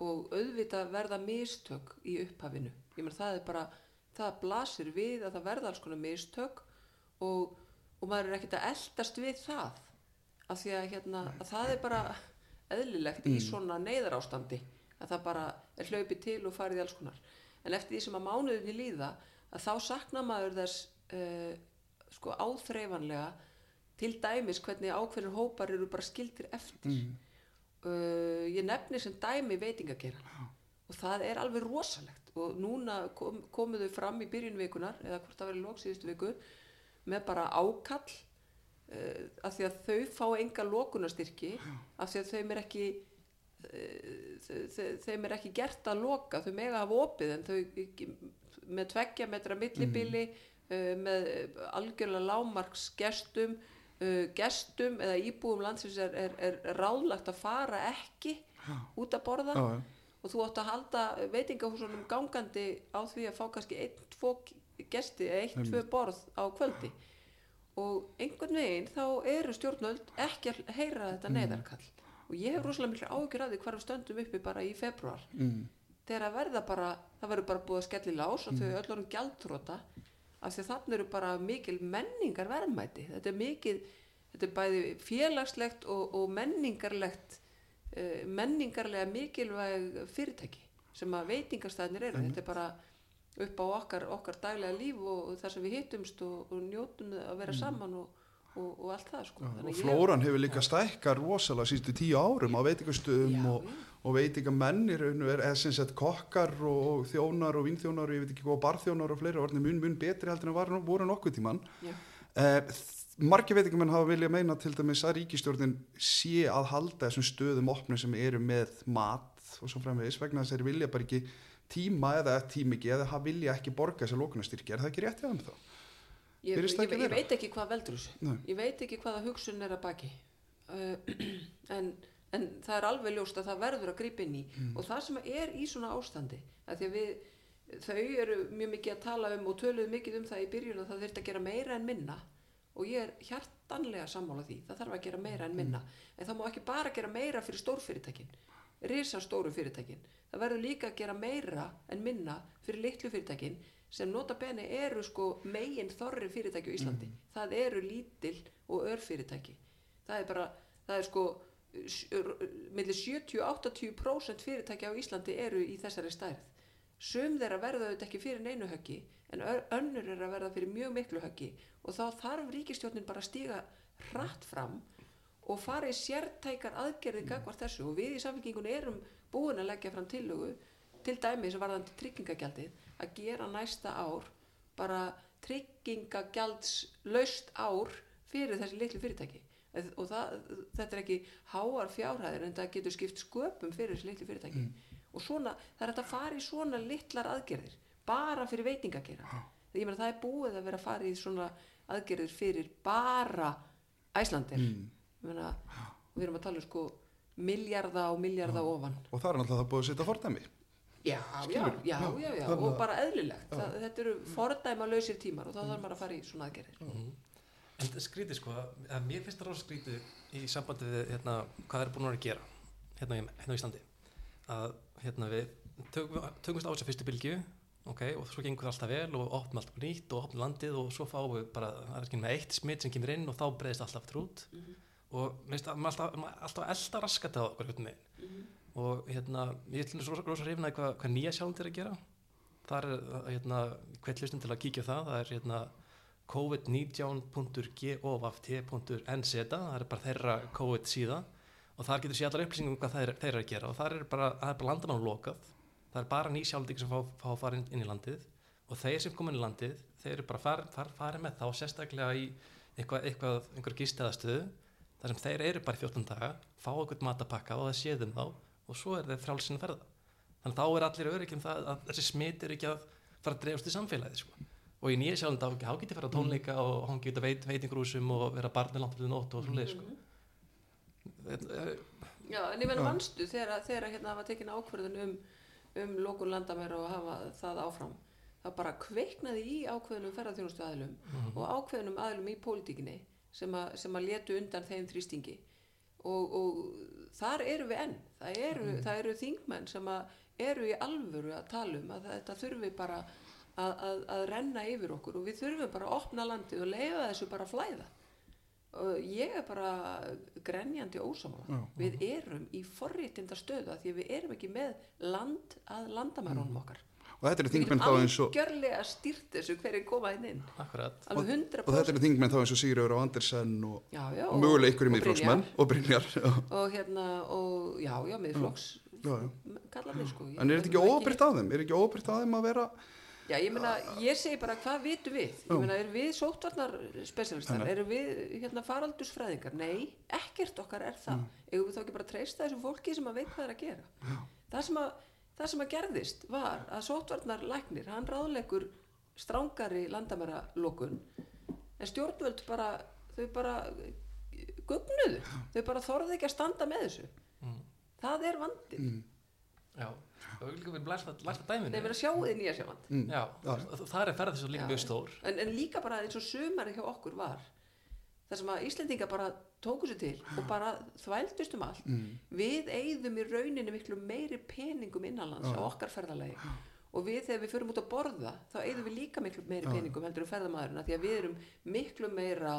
og auðvitað verða mistök í upphafinu. Ég menn það er bara, það blasir við að það verða alls konar mistök og, og maður er ekkert að eldast við það. Af því að, hérna, að það er bara eðlilegt í svona neyðarástandi að það bara er hlaupið til og farið alls konar. En eftir því sem að mánuðinni líða að þá sakna maður þess uh, sko áþreifanlega til dæmis hvernig ákveðnir hópar eru bara skildir eftir uh, ég nefni sem dæmi veitingagera og það er alveg rosalegt. Og núna kom, komu þau fram í byrjun vikunar eða hvort það verið lók síðustu viku með bara ákall uh, af því að þau fá enga lókunastyrki af því að þeim er ekki þe- þeim er ekki gert að loka. Þau mega hafa opið en þau með tveggja metra millibili uh, með algjörlega lámarks gestum uh, gestum eða íbúum landsins er, er, er ráðlagt að fara ekki út að borða. Já, já. og þú átt að halda veitingahúsunum gangandi á því að fá kannski einn, tvo gesti eða eitt, tvö borð á kvöldi. Og einhvern veginn þá eru stjórnöld ekki að heyra þetta neyðarkall. Og ég hef rosalega miklu áhyggjur af því hvar við stöndum uppi bara í februar Mm. þegar að verða bara, það verður bara búið að skelli lás og þau öll orðin gjaldþróta af því að þannig eru bara mikil menningar verðmæti þetta er mikil, þetta er bæði félagslegt og, og menningarlegt uh, menningarlega mikilvæg fyrirtæki sem að veitingastæðnir eru, þetta er bara upp á okkar, okkar daglega líf og, og þar sem við hittumst og, og njótum að vera saman og, og, og allt það sko. Og að ég- flóran hefur líka stækkar rosalega sístu tíu árum á veitingastöðum Já, og, og veitingamennir er eða sem sett kokkar og, og þjónar og vínþjónar og ég veit ekki hvað barþjónar og fleiri orðin mun mun betri heldur en var, voru nokkuð tíman Já. eh, margir veitingamenn hafa vilja meina til dæmis að ríkistjórnin sé að halda þessum stöðum opnum sem eru með mat og svo framvegis vegna þess að þeir vilja bara ekki tíma eða tíma ekki eða hafa vilja ekki borga þessar lókunastyrki er það ekki rétt hjá þeim þá? Ég, ég, ég, veit ekki hvað veldur þessu. Ég veit ekki hvaða hugsun er að baki. Uh, en, en það er alveg ljóst að það verður að grípa inn í. Mm. og það sem er í svona ástandi að því að við, þau eru mjög mikið að tala um og töluðu mikið um það í byrjun að það þurft að gera meira en minna. Og ég er hjartanlega sammála því. Það þarf að gera meira en minna. Mm. en það má ekki bara gera meira fyrir stórfyrirtækin. Risastóru fyrirtækin. Það verður líka að gera meira en minna fyrir litlu fyrirtækin sem nota bene eru sko megin þorri fyrirtæki á Íslandi. Það eru lítil og ör fyrirtæki. Það er bara, það er sko millir 70-80% fyrirtæki á Íslandi eru í þessari stærð. Sum þeirra verða auðvitað ekki fyrir neinu höggi en önnur er að verða fyrir mjög miklu höggi. Og þá þarf ríkistjórnin bara að stíga hratt fram og fara í sértækar aðgerði gagvart þessu. Og við í samfélkingunni erum búin að leggja fram tillögu til dæmis varðandi tryggingagjaldið að gera næsta ár bara tryggingagjalds ár fyrir þessi litlu fyrirtæki. Og það, þetta er ekki háar fjárhæðir en það getur skipt sköpum fyrir þessi litlu fyrirtæki. Og svona, það er að fara í svona litlar aðgerðir bara fyrir veitingagera ég meina það er búið að vera að fara í svona aðgerðir fyrir bara Æslandir mm. meina, við erum að tala um sko miljarda og miljarda ofan. Og það er náttúrulega það búið að setja fordæmi já, já, já, Já, já, og bara eðlilegt. Það, þetta eru fordæma lausir tímar og þá þarf maður að fara í svona aðgerðir. En þetta er skrítið sko, að mér finnst það rosa skrítið í sambandi við hérna, hvað er búin að gera hérna, í- hérna á Íslandi. Að hérna við tökum, tökumst á þessa fyrstu bylgju ok, og svo gengur það alltaf vel og opnum alltaf nýtt og opnum landið og svo fáum við bara, það er ekki með eitt smitt sem kemur inn og þá breyðist alltaf trút og minnst að maður alltaf, alltaf elda raskat á okkur hérna megin og hérna, ég ætlum svo rosa hrifnaði hvað, hvað nýja sjálf er að gera. Þar er hérna, hvert hlustum til að kíkja á það, það er hérna covid19.gov.nz það er bara þeirra COVID síða. Og þar getur sér allar upplýsingum um hvað þeir, þeir eru að gera. Og þar er bara, það er bara landamann lokað. Það er bara nýsjálfdík sem fá, fá að fara inn, inn í landið. Og þeir sem koma inn í landið þeir eru bara farið far, fari með þá sérstaklega í eitthvað, eitthvað einhver gistiðastöðu þar sem þeir eru bara í 14 daga fá eitthvað matapakka og það séðum þá og svo er þeir frálsinn að ferða þannig að þá er allir öryggjum það að þessi smit er ekki að fara að dreifast í samfélagið sko. og í nýja sjálfum þá þá geti fara á tónleika og hann geta veit, veitingrúsum og vera barnið langt til nótt og svoleið sko. Er- Já, en ég meina Já. manstu þegar, þegar hérna hafa tekin ákvörðun um, um lókun landamæra og hafa það áfram það bara kveiknaði í ákveðnum ferðarþjónustu aðilum og ákveðnum aðilum í pólitíkinni sem, a, sem að letu undan þeim þrýstingi og, og þar eru við enn. Það eru, það eru þingmenn sem eru í alvöru að tala um að þetta þurfi bara að, að, að renna yfir okkur og við þurfum bara að opna landið og leifa þessu bara að flæða. Og ég er bara grenjandi ósamála Já, við erum í forréttinda stöðu að því við erum ekki með land að landamærunum okkar og þetta eru þingmenn þá eins og algjörlega stýrt þessu hverju koma inn inn akkurat alveg og þetta 100% eru þingmenn þá eins og Sigurður og Andersen og, já, já, og mögulega ykkur í og miðflokksmenn Brynjar. og Brynjar já, og hérna og já, já, já. kallarnir sko en er þetta ekki óbyrgt af þeim er ekki óbyrgt af þeim að vera Já, ég meina, ég segi bara hvað vitum við? Ég meina, erum við sóttvarnar spesialistar? Nei. Erum við hérna faraldusfræðingar? Nei, ekkert okkar er það. Eigum við þá ekki bara að treysta þessum fólki sem að veit hvað er að gera? Það sem að, það sem að gerðist var að sóttvarnar læknir, hann ráðleikur strángari landamæralokun en stjórnvöld bara, þau bara gugnuðu. Þau bara þorðu ekki að standa með þessu. Mm. Það er vandinn. já, og við líka verið lært að, dæminu Þeir verða að sjá þið nýja sjáand. mm, já, og það er ferð þessu líka mjög stór en, en líka bara eins og sumari hjá okkur var þar sem að Íslendinga bara tóku sér til og bara þvældust um allt. Mm, við eigðum í rauninni miklu meiri peningum innanlands á okkar ferðalagi. Og við þegar við förum út að borða þá eigðum við líka miklu meiri peningum heldur en ferðamaðurinn af því að við erum miklu meira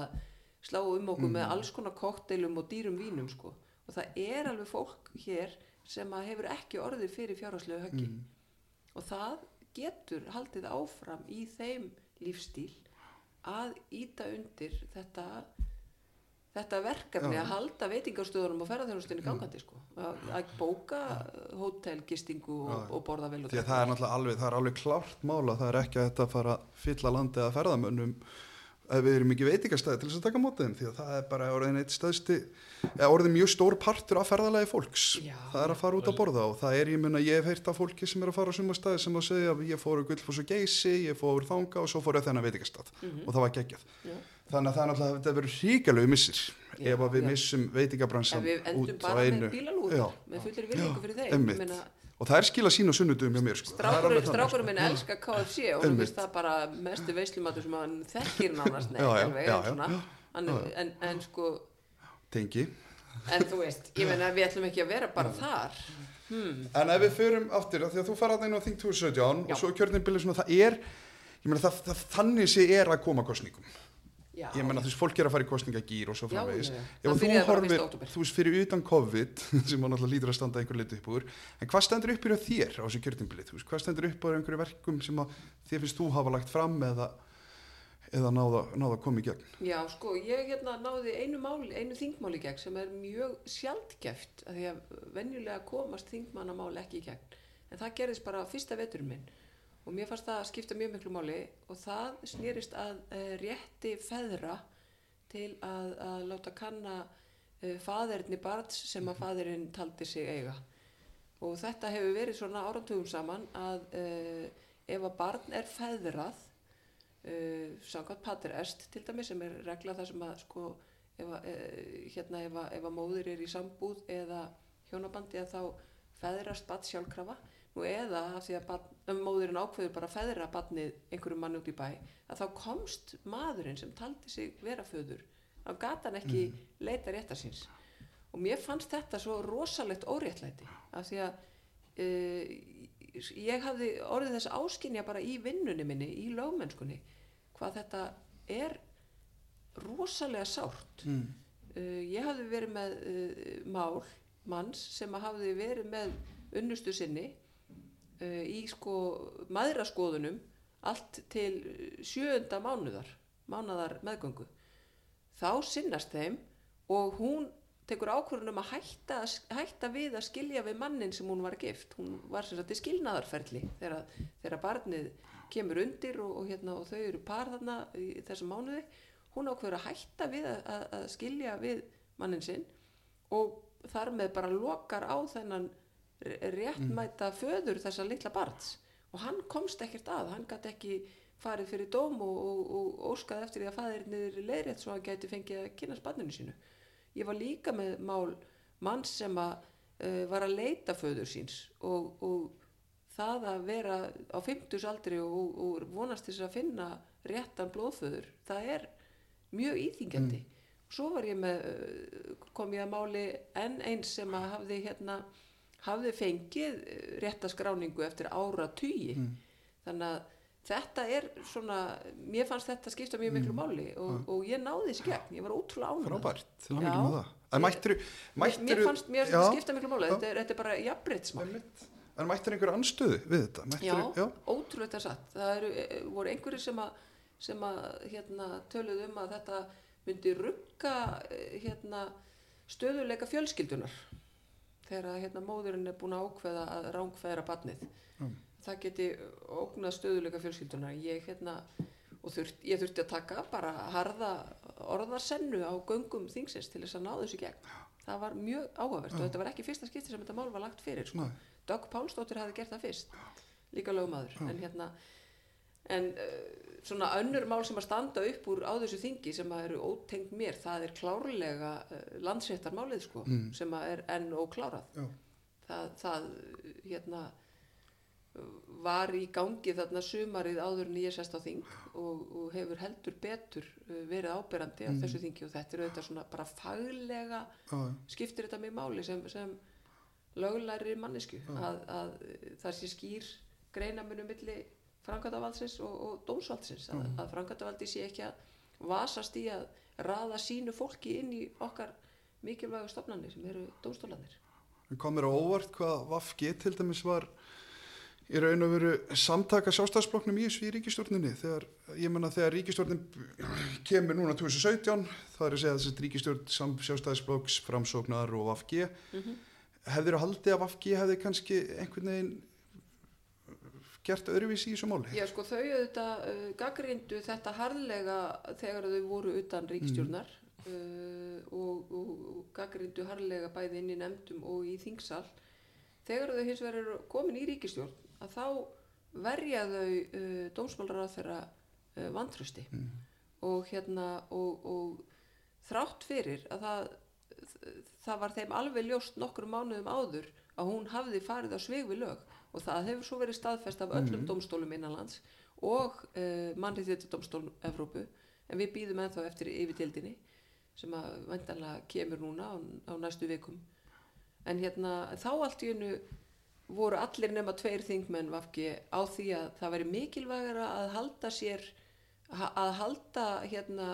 slá um okkur með alls konar kokteilum og dýrum vínum sko. Og það er alveg fólk hér sem hefur ekki orðið fyrir fjárhagslegu höggi. Og það getur haldið áfram í þeim lífstíl að íta undir þetta þetta verkefni Já. að halda veitingarstöðunum og ferðarþjónustinni gangandi sko. að, bóka hótelgistingu og, og borða vel og það er náttúrulega alveg, það er alveg klárt mála það er ekki að þetta fara að fylla landið að ferðamönnum ef við erum ekki veitingastæði til þess að taka mótið þeim því að það er bara orðin eitt stöðsti eða orðin mjög stór partur af ferðalagi fólks. Já. það er að fara út að borða og það er, ég mun að ég hef heyrt af fólki sem er að fara á sumastæði sem að segja að ég fór úr Gullfoss og Geysi, ég fór úr Þanga og svo fór ég þennan veitingastað. Og það var geggjað. Já. þannig að það er náttúrulega, þetta verður hríkalegu missir Já, ef að við missum veitingabransan út á einu. með með og það er skila sín og sunnudum hjá mér sko. Strákurinn sko. minn elskar KFC og Einmitt. finnst það bara mestu veislumatur sem hann þekkir nánast. En, en sko tengi en þú veist, ég meina við ætlum ekki að vera bara þar hmm. En ef við förum aftur, af því að þú fara að inn á Þing 2017 Já. og svo kjörninbilið svona, það er, ég meina það, það þannig sé er að koma kostningum. Já. Ég meina þú veist, fólk er að fara í kostningagýr og svo framvegis. Ef Það þú horfir, 1. október. þú veist, fyrir utan COVID, sem maður náttúrulega lítur að standa einhver liti upp úr, en hvað stendur upp hjá þér á þessu kjörninbilið? Hvað stendur upp á einhverju verkum sem þér finnst þú hafa lagt fram eða, eða náða, náða að koma í gegn? Já, sko, ég hérna náði einu máli, einu þingmáli í gegn sem er mjög sjaldgæft að því að venjulega komast þingmannamáli ekki í gegn. En það gerðist bara fyrsta veturinn minn og mér fannst það að skipta mjög miklu máli og það snýrist að uh, rétti feðra til að, að láta kanna uh, faðerni barns sem að faðurinn taldi sig eiga. Og þetta hefur verið svona árantugum saman að uh, ef að barn er feðrað uh, samkvæmt pater est til dæmis sem er regla það sem að sko ef að, uh, hérna ef að, ef að móðir er í sambúð eða hjónabandi að þá feðrast barn sjálfkrafa. Nú eða af því að barn, um móðurinn ákveður bara feðra barnið einhverjum manni út í bæ að þá komst maðurinn sem taldi sig vera föður þá gata hann ekki leita réttar síns. Og mér fannst þetta svo rosalegt óréttlæti af því að uh, ég hafði orðið þess áskynja bara í vinnunni minni, í lögmennskunni hvað þetta er rosalega sárt Mm. uh, ég hafði verið með uh, mál manns sem hafði verið með unnustu sinni uh, í sko maðraskoðunum allt til sjöunda mánuðar mánuðar meðgöngu þá sinnast þeim og hún tekur ákvörðunum að hætta, hætta við að skilja við mannin sem hún var gift. Hún var sem sagt í skilnaðarferli þegar, þegar barnið kemur undir og, og, hérna, og þau eru par þarna í þessum mánuði. Hún ákveður að hætta við að, að, að skilja við mannin sinn og þar með bara lokar á þennan réttmæta föður þessa litla barns. Og hann komst ekkert að, hann gæti ekki farið fyrir dóm og, og, og óskaði eftir því að faðir niður leiðrétt svo hann gæti fengið að kynast barninu sínu ég var líka með mál manns sem að uh, var að leita föður síns og, og það að vera á 50 aldri og, og vonast þess að finna réttan blóðföður það er mjög íþingjandi svo var ég með uh, kom ég að máli enn eins sem að hafði hérna hafði fengið uh, rétta skráningu eftir ára tugi þannig að þetta er svona mér fannst þetta skipta mjög miklu máli og, og ég náði þessi gegn, ég var ótrúlega ánægð Frábært, hann Já. ekki með það. En mættiru, mér, fannst mér já, skipta miklu máli já. þetta er, þetta er bara jafnbreytsmál. En mættiru einhverju anstöðu við þetta? já, Mættiru, já. ótrúlega satt það eru, e, voru einhverjir sem að, sem að hérna, töluðu um að þetta myndi rugga e, hérna, stöðuleika fjölskyldunar þegar að, hérna, móðurinn er búin að ákveða að rángfæðra barnið það geti ógnað stöðuleika fjölskyldunar ég, hérna, og þurft, ég þurfti að taka bara harða orðarsennu á göngum þingsins til þess að ná þessu gegn. Það var mjög áhugavert og þetta var ekki fyrsta skipti sem þetta mál var lagt fyrir sko. Dögg Pálsdóttir hafði gert það fyrst líka lögmaður en hérna en uh, svona önnur mál sem að standa upp úr á þessu þingi sem að eru ótengt mér það er klárlega uh, landsréttarmálið sko sem að er enn óklárað. Já. það, það hérna var í gangi þarna sumarið áður en ég sest á þing og, og hefur heldur betur uh, verið áberandi á þessu þingi og þetta er auðvitað svona bara faglega Já, skiptir þetta mig máli sem, sem löglæri mannesku að, að það sé skýr greinamunum milli frangatavaldisins og, og dómsvaldsins að, að frangatavaldið sé ekki að vasast í að raða sínu fólki inn í okkar mikilvægu stofnanir sem eru dómstólanir En kom mér á óvart hvað Vafge til dæmis var í raun og veru samtaka sjálfstæðsbloknum í þessu í ríkistjórninni þegar, ég menna þegar ríkistjórnin kemur núna 2017 það er að segja þess að ríkistjórn sjálfstæðsblokks framsóknar og Vafge mm -hmm. hefðir að haldi að Vafge hefði kannski einhvern veginn gert öðruvísi í þessu máli? Já sko þau auðvitað uh, gaggrindu þetta harðlega þegar þau voru utan ríkstjórnar uh, og, og, og gaggrindu harðlega bæði inn í nefndum og í þingsal. Þegar þau hins vegar eru komin í ríkistjórn að þá verja þau uh, dómsmálar á þeirra uh, vantrösti og hérna og, og þrátt fyrir að það það var þeim alveg ljóst nokkur mánuðum áður að hún hafði farið á svig við lög. Og það hefur svo verið staðfest af öllum dómstólum innanlands og uh, mannriðið dómstólum Evrópu. En við býðum ennþá eftir yfirtildinni sem að vendanlega kemur núna á, á næstu vikum. En hérna þá allt í hennu voru allir nema tveir þingmenn vafki á því að það væri mikilvægara að halda sér að halda hérna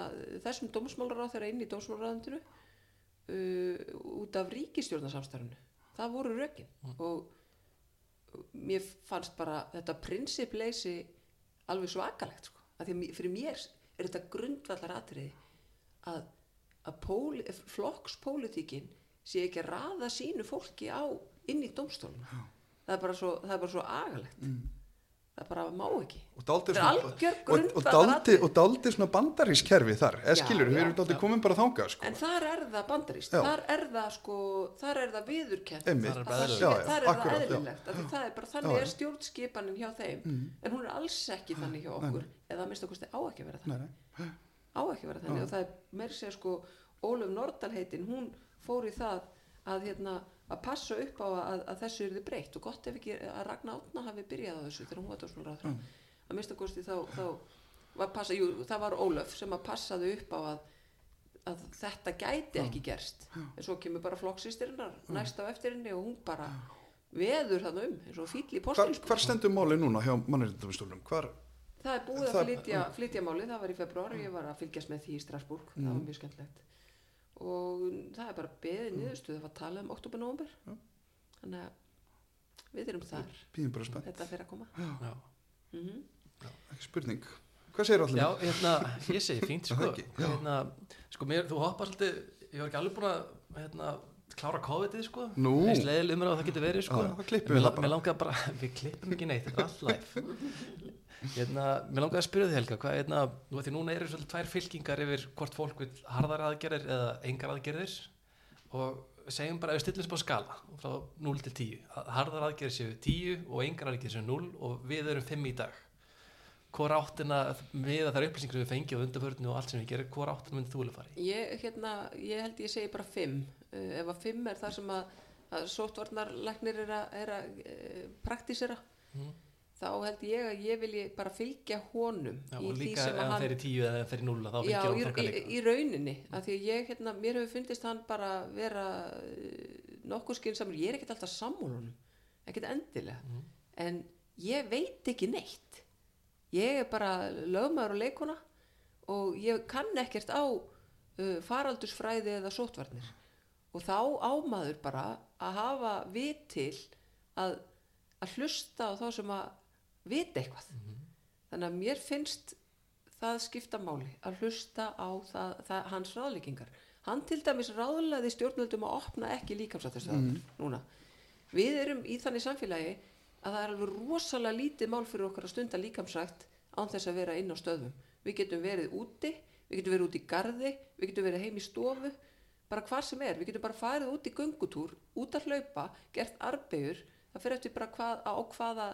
þessum dómsmálaráð inn í dómsmálaráðundinu uh, út af ríkistjórnarsamstarfinu það voru rökin. Og mér fannst bara þetta prinsippleysi alveg svakalegt sko. fyrir mér er þetta grundvallar atriði að, að póli, flokkspólitíkin sé ekki að raða sínu fólki á inn í dómstóluna það er bara svo, það er bara svo agalegt. Það bara má ekki. Og er svona- svona bandarískerfi þar. Eða skilur, við erum já. komin bara þangað sko. en þar er það bandarist Já. þar er það sko, þar er það viðurkent. Þar er það Já, já, þar er það akkurat, já. eðlilegt. Það er bara þannig Já, er stjórnskipanin hjá þeim. En hún er alls ekki þannig hjá okkur. eða að minnst okkur á ekki að vera þannig. nei. á ekki að vera þannig. Og það er meiri segja sko Ólöf Nordal heitin, hún fór í það að hérna að passa upp á að, að þessu er þið breytt. Og gott ef ekki að Ragnar Átna hafi byrjað á þessu þegar hún var dósmálaráð mm. að minnst okkur þá, þá var passa, jú, það var Ólöf sem að passaði upp á að að þetta gæti ekki gerst. En svo kemur bara flokksýstirinnar næst á eftir henni og hún bara veður þannig um eins og fýll í postinspor hvar stendur máli núna hjá mannréttindumstólum? Hvar, það er búið Það- að flytja, flytja máli það var í februar og ég var að fylgjast með því í Strasbourg. Það var mjög skemmtilegt og það er bara beðið niðurstuð að tala um oktober-nóvember þannig að við erum þar. Býðum bara spennt, þetta fyrir að koma. Já, mm ekki spurning. Hvað segir allir? Já hérna, ég segi fínt sko, Það já. hérna, sko mér, þú hoppar svolítið, ég var ekki alveg búin að hérna, klára COVID-ið sko. Nú. eins leiðileg umræð og það getur verið sko. Já, það við la- það bara. Við klippum ekki neitt, þetta er allt live hérna, Mér langaði að spyrja því Helga hvað, hérna, nú að því núna eru svolítið tvær fylkingar yfir hvort fólk vil harðar aðgerðir eða engar aðgerðir og segjum bara að við stillum sem á skala frá 0 til 10 að harðar aðgerðir séu 10 og engar aðgerðir séu 0 og við erum 5 í dag hvor áttina með þær upplýsingar sem við fengjum á undarförnu og allt sem við gerum, hvor áttina myndið þú vilja fara í? ég, hérna, ég held ég segi bara fimm uh, ef að fimm er það sem að, að sóttvarnarlæknir er að, að uh, praktísera Mhm. Þá held ég að ég vilji bara fylgja honum Já, og líka ef hann fer í 10 eða ef hann fer í 0 þá Já, fylgir hann í, líka í rauninni af því að ég, hérna, mér hefur fundist hann bara vera uh, nokkuð skynsamur, ég er ekkert alltaf sammúlunum ekkert endilega. Mhm. en ég veit ekki neitt. Ég er bara lögmaður og leikona og ég kann ekkert á uh, faraldursfræði eða sótvarnir og þá ámaður bara að hafa vit til að, að hlusta á þá sem að vita eitthvað. Þannig að mér finnst það skipta máli að hlusta á það, það, hans ráðleikingar hann til dæmis ráðlaði stjórnvöldum að opna ekki líkamsættastöðar núna. Við erum í þannig samfélagi að það er alveg rosalega lítið mál fyrir okkur að stunda líkamsrækt án þess að vera inn á stöðum. Við getum verið úti, við getum verið út í garði við getum verið heim í stofu bara hvar sem er, við getum bara farið út í göngutúr út að hlaupa, gert arbegur það fyrir eftir bara hvað, á hvaða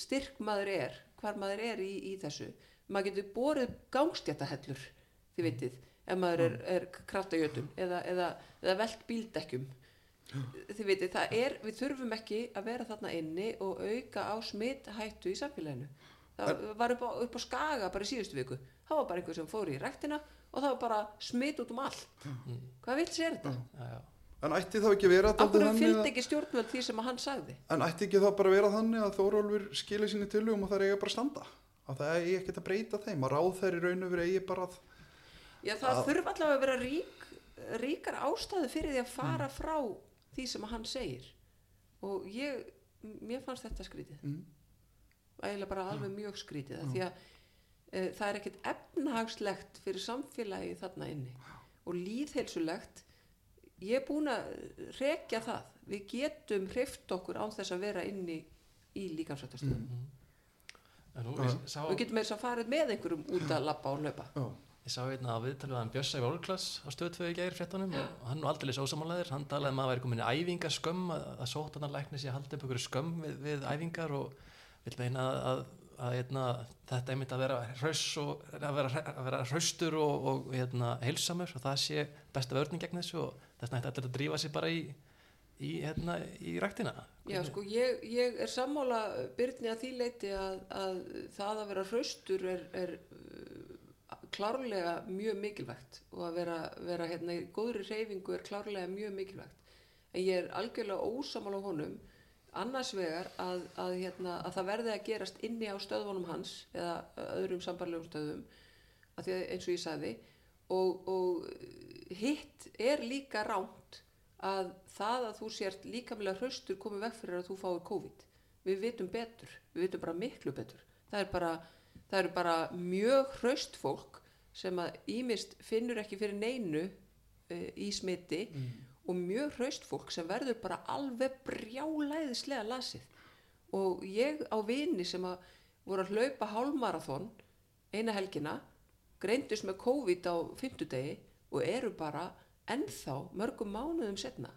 styrk maður er hvar maður er í, í þessu. Maður getur borið gangstjættahellur þið vitið, ef maður er, er kraftajötum eða, eða, eða velt bíldekkjum. Þið vitið, það er, við þurfum ekki að vera þarna inni og auka á smithættu í samfélaginu. Það var upp á, upp á skaga bara í síðustu viku. Það var bara einhver sem fór í rektina og það var bara smitt út um allt. Hvað vil sér þetta? Já, já. En ætti þá ekki vera af dálítið hverju þannig fylgdi að- ekki stjórnvöld því sem að hann sagði? En ætti ekki þá bara vera þannig að Þórólfur skilir sinni tilugum og það er eiga bara að standa? Að það eigi ekkert að breyta þeim að ráð þeir í raun og verið eigi bara að Já, það þurfa allavega að vera rík, ríkar ástæðu fyrir því að fara frá því sem að hann segir. Og ég, mér fannst þetta skrítið. Mm. eiginlega bara alveg mjög skrítið mm. því að e, það er ekkert efnahagslegt fyrir samfélagi þarna inni. Og líðheilsulegt ég er búin að rekja það. Við getum hreift okkur án þess að vera inni í líkansrættastöðum En nú, ég sá, við getum meira að fara með einhverjum út að labba og löpa Já, ég sá einna að hann Bjössa í Volklass á stöðtöðu í gæri fréttunum og hann var aldrei ósamálaðir, hann talaði um að það væri komin í æfingaskömm, að, að sóttanarlækni sé að halda upp ykkur skömm við, við æfingar og vil meina að, að, hérna, þetta einmitt að vera hraus og að vera, að vera hraustur og, og hérna, heilsamur og það sé besta vörning gegn þessu og þess nætti allir að drífa sig bara í, í, hérna, í ræktina. Já, sko, ég, ég er sammála Byrni að því leiti að, að það að vera hraustur er, er uh, klárlega mjög mikilvægt og að vera, vera hérna góðri reyfingu er klárlega mjög mikilvægt en ég er algjörlega ósamála honum annars vegar að, að, hérna, að það verði að gerast inni á stöðvunum hans eða öðrum sambarlegum stöðum að því að eins og ég sagði og, og hitt er líka ránt að það að þú sért líkamlega hraustur komið veg fyrir að þú fáir COVID. Við vitum betur, við vitum bara miklu betur. Það er bara, það eru bara mjög hraust fólk sem að ímist finnur ekki fyrir neinu uh, í smiti og mjög hraust fólk sem verður bara alveg brjálæðislega lasið. Og ég á vini sem að voru að hlaupa hálmarathon eina helgina greindust með COVID á fimmtudegi og eru bara ennþá mörgum mánuðum setna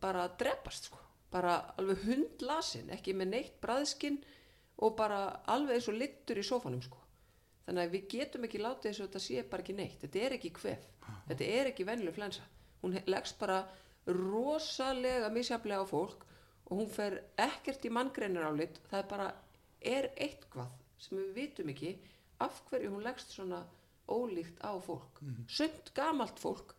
bara að drepast sko. Bara alveg hundlasin, ekki með neitt bræðskinn og bara alveg eins og littur í sofanum sko. Þannig að við getum ekki látið þess að þetta sé bara ekki neitt. Þetta er ekki kvef, þetta er ekki vennileg flensa hún leggst bara rosalega misjaflega á fólk og hún fer ekkert í manngreinir álit það er bara, er eitthvað sem við vitum ekki af hverju hún leggst svona ólíkt á fólk. Sumt gamalt fólk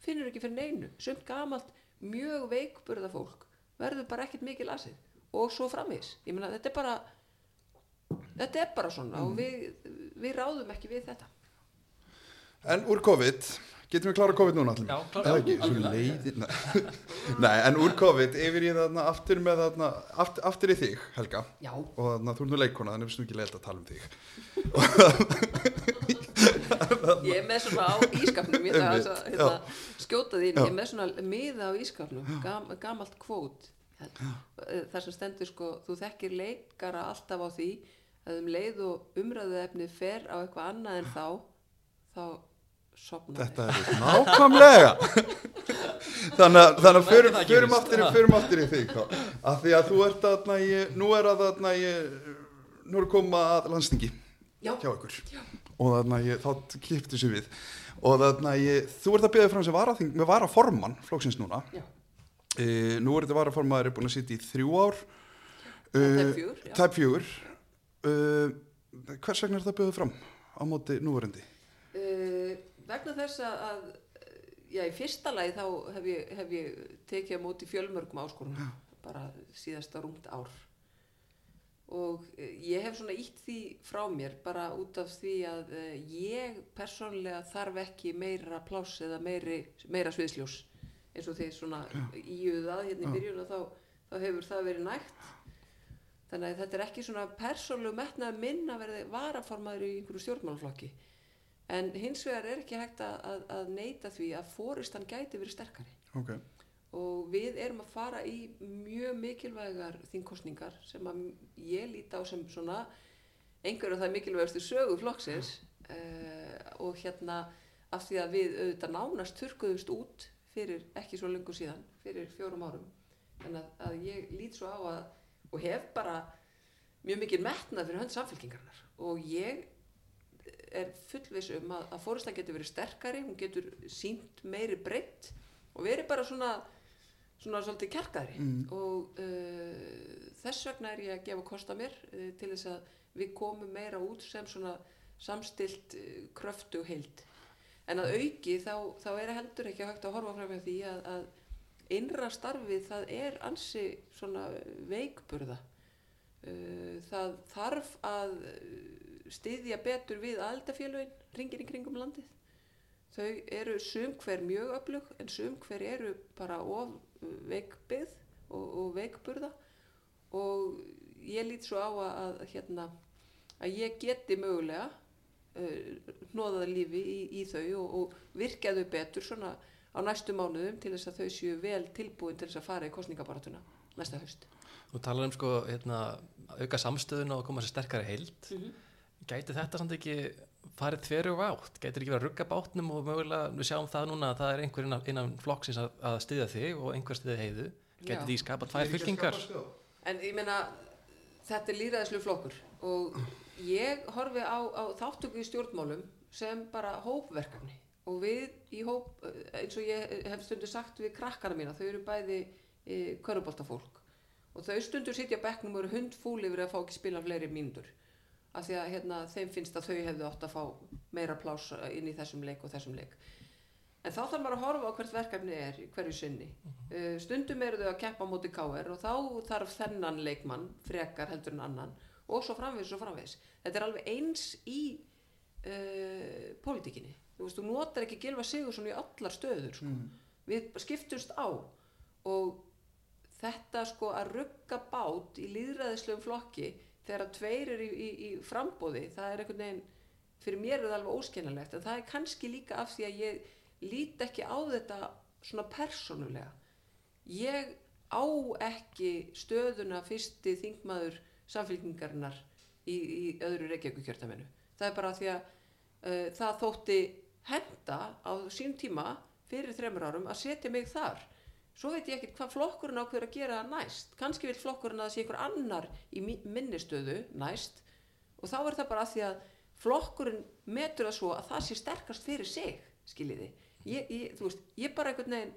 finnur ekki fyrir neinu, sumt gamalt mjög veikburða fólk verður bara ekkert mikið lasið og svo framvís, ég meina þetta er bara þetta er bara svona og við, við ráðum ekki við þetta. En úr COVID, getum við klára COVID núna allir? Já, klár- Eða ekki, já, svo algjörlega. leiðir Nei. En úr COVID, yfir í þarna aftur með þarna, aftur, aftur í þig, Helga já, og þarna, þú ert nú leikona, þannig finnst nú ekki leiðilegt að tala um þig ég er með svona á ískapnum ég ætla að hérna, skjóta Já. ég er með svona miða á ískapnum gam, gamalt kvót þar sem stendur sko þú þekkir leikara alltaf á því að um leið og umræðu efnið fer á eitthvað annað en þá þá sopna Þetta er nákvæmlega. Þannig að, þannig að förum, förum, aftur, í- förum aftur í þig að því að þú ert þarna í, nú er að þarna í, nú er að koma að landsningi já, hjá ykkur. Og þarna ég, þá kiptu sér við. Og ég, þú ert að byrja fram sem varaþing með varaformann flóksins núna. Já, e, nú er þetta varaformaður er búin að sitja í þrjú ár. Já. tæp fjögur uh, hvers vegna er þetta byrjuð fram á móti núverandi? Uh, vegna þess að, já, í fyrsta lagi þá hef ég, hef ég tekið á móti fjölmörgum áskorunum bara síðasta rúmt ár. Og uh, ég hef svona ítt því frá mér bara út af því að uh, ég persónlega þarf ekki meira pláss eða meiri, meira sviðsljós. Eins og þið svona íuðu að hérna í Já. byrjun og þá, þá hefur það verið nægt. Þannig að þetta er ekki svona persónlegu metnaði minn að verði varaformaður í einhverju stjórnmálaflokki en hins vegar er ekki hægt að, að, að neyta því að fóristan gæti verið sterkari. Ok, og við erum að fara í mjög mikilvægar þingkostningar sem að ég líti á sem svona einhverju af það mikilvægastu sögu flokksins uh, og hérna af því að við auðvitað nánast turkuðumst út fyrir ekki svo lengur síðan, fyrir fjórum árum. Þannig að, að ég lít svo á að og hef bara mjög mikið metnað fyrir hönd samfélkingarnar og ég er fullviss um að, að fóristan getur verið sterkari, hún getur sínt meiri breytt og verið bara svona svona svolítið kjarkari. Mm. og uh, þess vegna er ég að gefa kost að mér uh, til þess að við komum meira út sem svona samstilt uh, kröftu heild. En að auki þá, þá er heldur ekki hægt að horfa fram með því að, að innra starfið það er ansi svona veikburða. Það þarf að styðja betur við aðeldafélögin ringir í kringum landið. Þau eru sum hver mjög öflug en sum hver eru bara of veikbyggð og, og veikburða og ég lít svo á að, að hérna að ég geti mögulega uh, hnoðaða lífi í, í þau og, og virkja þau betur svona á næstu mánuðum til þess að þau séu vel tilbúin til þess að fara í kostningabaratuna næsta haust. Þú talar um sko hérna, auka samstöðuna og koma sér sterkari heild gæti þetta samt ekki farið þveru og átt, gæti ekki verið að rugga bátnum og mögulega, við sjáum það núna að það er einhver innan, innan flokksins að, að styðja þig og einhver styðja heiðu, gæti því skapað tvær fylkingar? En ég meina, þetta er líraðislu flokkur og ég horfi á, á þáttöku í stjórnmálum sem bara hópverkefni. Og við í hóp, eins og ég hef stundu sagt við krakkana mína, þau eru bæði e, köruboltafólk og þau stundur sitja á bekknum og eru hundfúli yfir að fá ekki spila fleiri mínútur af því að hérna, þeim finnst að þau hefðu átt að fá meira plás inn í þessum leik og þessum leik. En þá þarf maður að horfa á hvert verkefni er hverju sinni. Uh, stundum eru þau að keppa á móti KR og þá þarf þennan leikmann frekar heldur en annan og svo framvegis og framvegis. Þetta er alveg eins í uh, pólitíkinni. Þú veist, þú notar ekki Gilva Sigursson í allar stöður sko. við skiptumst á og þetta sko að rugga bát í líðræðislegum flokki þegar tveir eru í, í, í frambóði það er einhvern veginn fyrir mér er það alveg óskennalegt en það er kannski líka af því að ég lít ekki á þetta svona persónulega. Ég á ekki stöðuna fyrsti þingmaður samfélkingarinnar í, í öðru reykjavíkukjörtaminu það er bara því að uh, það þótti henda á sín tíma fyrir þremur árum að setja mig þar svo veit ég ekkert hvað flokkurinn ákveður að gera næst. Kannski vil flokkurinn að það sé einhver annar í minnistöðu næst. Og þá er það bara að því að flokkurinn metur það svo að það sé sterkast fyrir sig skiljiði. Ég, ég, þú veist, ég bara einhvern veginn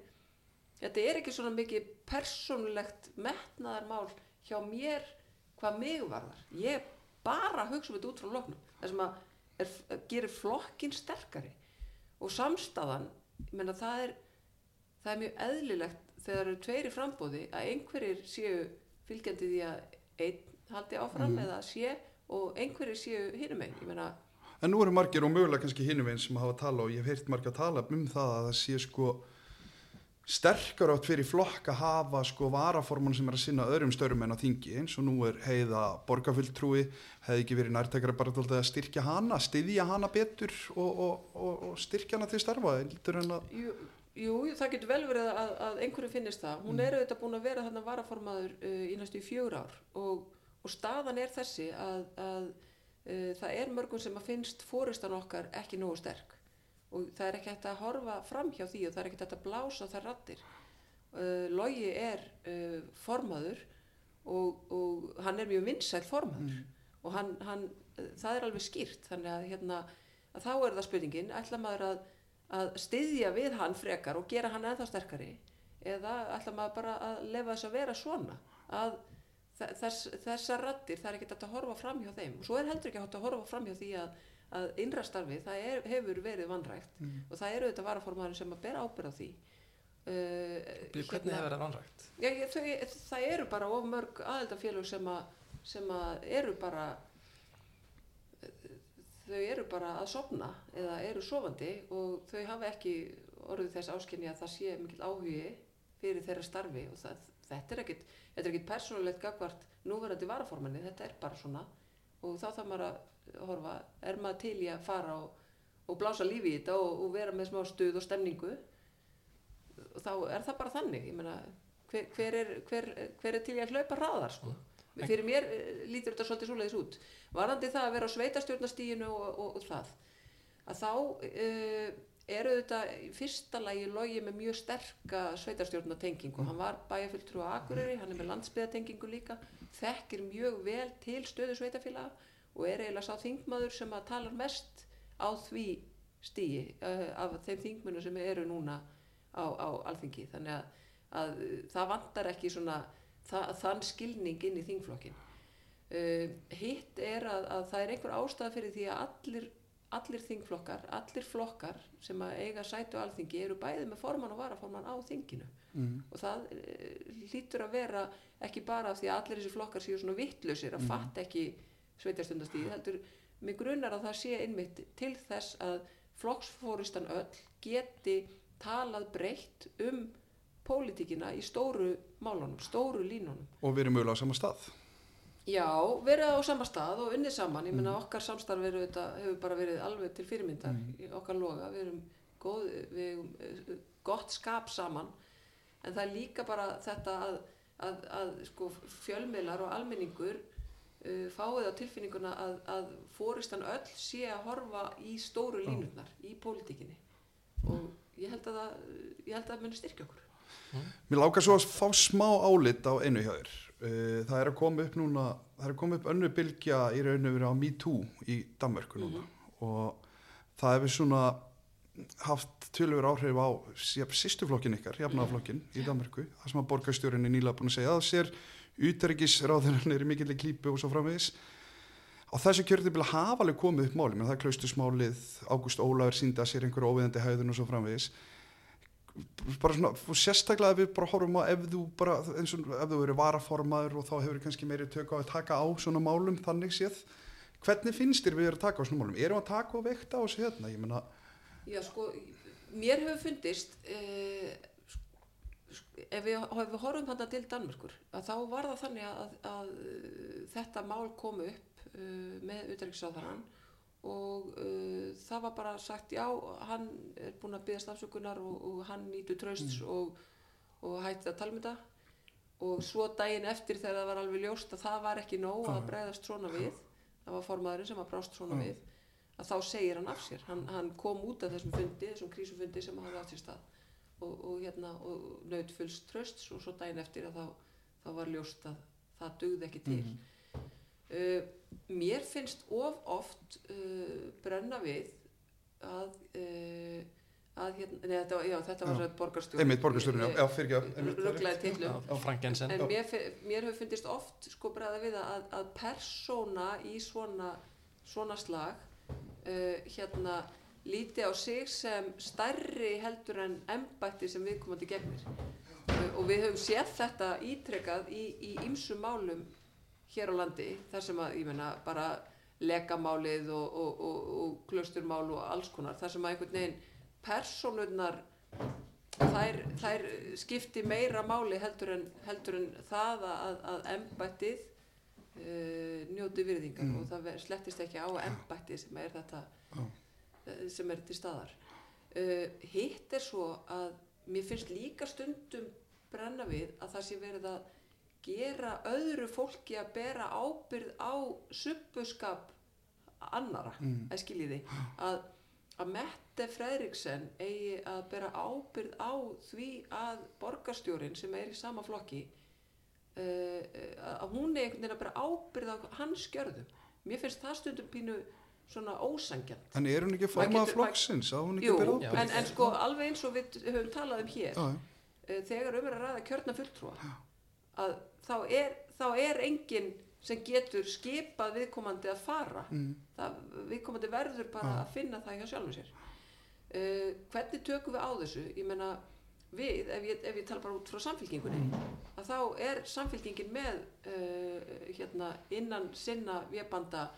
þetta er ekki svona mikið persónulegt metnaðarmál hjá mér hvað mig varðar. Ég bara hugsa um þetta út frá floknum það sem að er, gerir flokkin sterkari. Og samstæðan ég menna það er það er mjög eðlilegt þegar eru tveiri frambóði að einhverjir séu fylgjandi því að einn haldi áfram mm. eða sé og einhverjir séu hinum einn, ég meina En nú eru margir og mögulega kannski hinum einn sem hafa tala og ég hef heyrt margir að tala um það að það sé sko sterkar átt fyrir flokk að hafa sko varaforman sem er að sinna öðrum störum en á þingi eins og nú er heiða borgarfulltrúi hefði ekki verið nærtækara bara að styrkja hana, styðja hana betur og, og, og, og styrkja hana til starfa Jú, jú, það getur vel verið að, að einhverju finnist það. Hún mm. er auðvitað búin að vera þarna varaformaður uh, í næstu fjögur ár og staðan er þessi að, að uh, það er mörgum sem að finnst fóristan okkar ekki nógu sterk. Og það er ekki hægt að horfa fram hjá því og það er ekki hægt að blása þar rattir uh, Logi er uh, formaður og, og hann er mjög vinsæl formaður. Mm. og hann, hann, það er alveg skýrt. Þannig að, hérna, að þá er það spurningin ætla maður að, að styðja við hann frekar og gera hann ennþá sterkari eða ætla maður bara að lefa þess að vera svona að þess, þessar rattir það er ekki hægt að horfa fram hjá þeim og svo er heldur ekki hægt að horfa fram hjá því að að innrastarfi það er, hefur verið vanrægt mm. og það eru þetta varaformaður sem að bera ábyrð á því uh, Hvernig hérna, hefur það vanrægt? Já, ég, þau, það eru bara of mörg aðeldafélug sem, sem að eru bara þau eru bara að sopna eða eru sofandi og þau hafa ekki orðið þess áskenni að það sé mikil áhugi fyrir þeirra starfi og það, þetta er ekkit, ekkit persónulegt gagvart núverandi varaformanni, þetta er bara svona og þá þarf maður að horfa, er maður til í að fara og, og blása lífi í þetta og, og vera með smá stuð og stemningu og þá er það bara þannig ég meina, hver, hver, er, hver, hver er til í að hlaupa hraðar sko mm. Fyrir mér eh, lítur þetta svolítið svoleiðis út varandi það að vera á sveitastjórnastíginu og, og það að þá uh, eru þetta fyrsta lagi logi með mjög sterka sveitarstjórnatengingu mm. hann var bæjarfylgtrú á Akureyri hann er með landsbyðatengingu líka þekkir mjög vel til stöðu sveitafélaga og er eiginlega sá þingmaður sem að tala mest á því stíi uh, af þeim þingmunu sem eru núna á, á alþingi þannig að, að það vantar ekki svona það, þann skilning inn í þingflokkin uh, hitt er að, að það er einhver ástæð fyrir því að allir, allir þingflokkar, allir flokkar sem eiga sætu alþingi eru bæðið með forman og varaforman á þinginu mm. og það uh, lítur að vera ekki bara af því að allir þessi flokkar séu svona vittlausir að mm. fatta ekki sveitarstundastíð heldur mig grunnar að það sé einmitt til þess að flokksfóristan öll geti talað breytt um pólitíkina í stóru málunum, stóru línunum. Og verið mögulega á sama stað? Já, verið á sama stað og unnið saman. Ég menna mm. okkar samstarf hefur bara verið alveg til fyrirmyndar mm. í okkar loga. Við erum góð, við erum eh, gott skap saman en það er líka bara þetta að, að, að sko, fjölmiðlar og almenningur uh, fáið á tilfinninguna að, að fóristan öll sé að horfa í stóru línutnar í pólitíkinni og ég held að það, ég held að það muni styrkja okkur mm. Mér lákar svo að fá smá álit á einu hjá þér. Uh, það er að koma upp núna það er að koma upp önnu bylgja í raun og verið á MeToo í Danmörku núna. Mm og það hefur svona haft tölur áhrif á sýstuflokkin ykkar, jafnaflokkin í Danmörku, það sem að borgarstjórinni nýla búin að segja að sér útærigisráðurinn er í mikilvæg klípu og svo framvegis. Á þessu kjörðubili hafa alveg komið upp máli, menn það er klaustusmálið, Ágúst Ólaður síndi að sér einhverju óviðandi hæðun og svo framvegis bara svona, sérstaklega við bara horfum á ef þú bara, eins og ef þú verið varaformaður og þá hefur kannski meiri tök á að taka á svona málum þannig séð. Hvernig finnst þér við að taka á svona málum? Erum við að taka og veikta á þessu hérna? Ég menna Já sko, mér hefur fundist eh, ef við, við horfum þetta til Danmörkur að þá var það þannig að, að, að þetta mál kom upp uh, með utryggisáðarann og uh, það var bara sagt já, hann er búin að byggja stafsökunar og, og hann nýtu trösts mm. og, og hætti að tala um þetta. Og svo daginn eftir þegar það var alveg ljóst að það var ekki nóg að bregðast svona við það var formaðurinn sem að brást svona við að þá segir hann af sér. Hann, hann kom út af þessum fundi, þessum krísufundi sem hafði átt sér stað og, og hérna, og naut fullst trösts og svo daginn eftir að þá, þá var ljóst að það dugði ekki til. Mm. Uh, mér finnst of oft uh, brenna við að uh, að hérna, neða þetta, já, þetta var borgarstjórn einmitt borgarstjórn, já, já, fyrir ekki rugglaði tillum á Frank Jensen en mér, mér hefur fundist oft sko bregða við að, að persóna í svona svona slag uh, hérna líti á sig sem stærri heldur en embætti sem viðkomandi gegnir. Uh, og við höfum séð þetta ítrekað í ymsum málum hér á landi þar sem að, ég menna, bara legamálið og, og, og, og klausturmál og alls konar, þar sem að einhvern veginn personurnar þær, þær skipti meira máli heldur en, heldur en það að, að embættið uh, njóti virðingar mm. og það slettist ekki á embættið sem er þetta oh. sem er til staðar uh, hitt er svo að mér finnst líka stundum brenna við að það sé verið að gera öðru fólki að bera ábyrð á suppuskap annara, mm. að skiljiði að, að Mette Fredriksen eigi að bera ábyrð á því að borgarstjórin sem er í sama flokki uh, að hún er einhvern veginn að bera ábyrð á hans skjörðum mér finnst það stundum pínu svona ósangjant en er hún ekki formað flokksins jú, en, en sko alveg eins og við höfum talað um hér já. Uh, þegar um er að ræða kjörna fulltrúa já. að þá er, þá er enginn sem getur skipað viðkomandi að fara mm. það, viðkomandi verður bara ah. að finna það hjá sjálfum sér uh, hvernig tökum við á þessu ég menna við, ef ég, ef ég tala bara út frá samfélkingunni mm. að þá er samfélkingin með uh, hérna, innan sinna viðbanda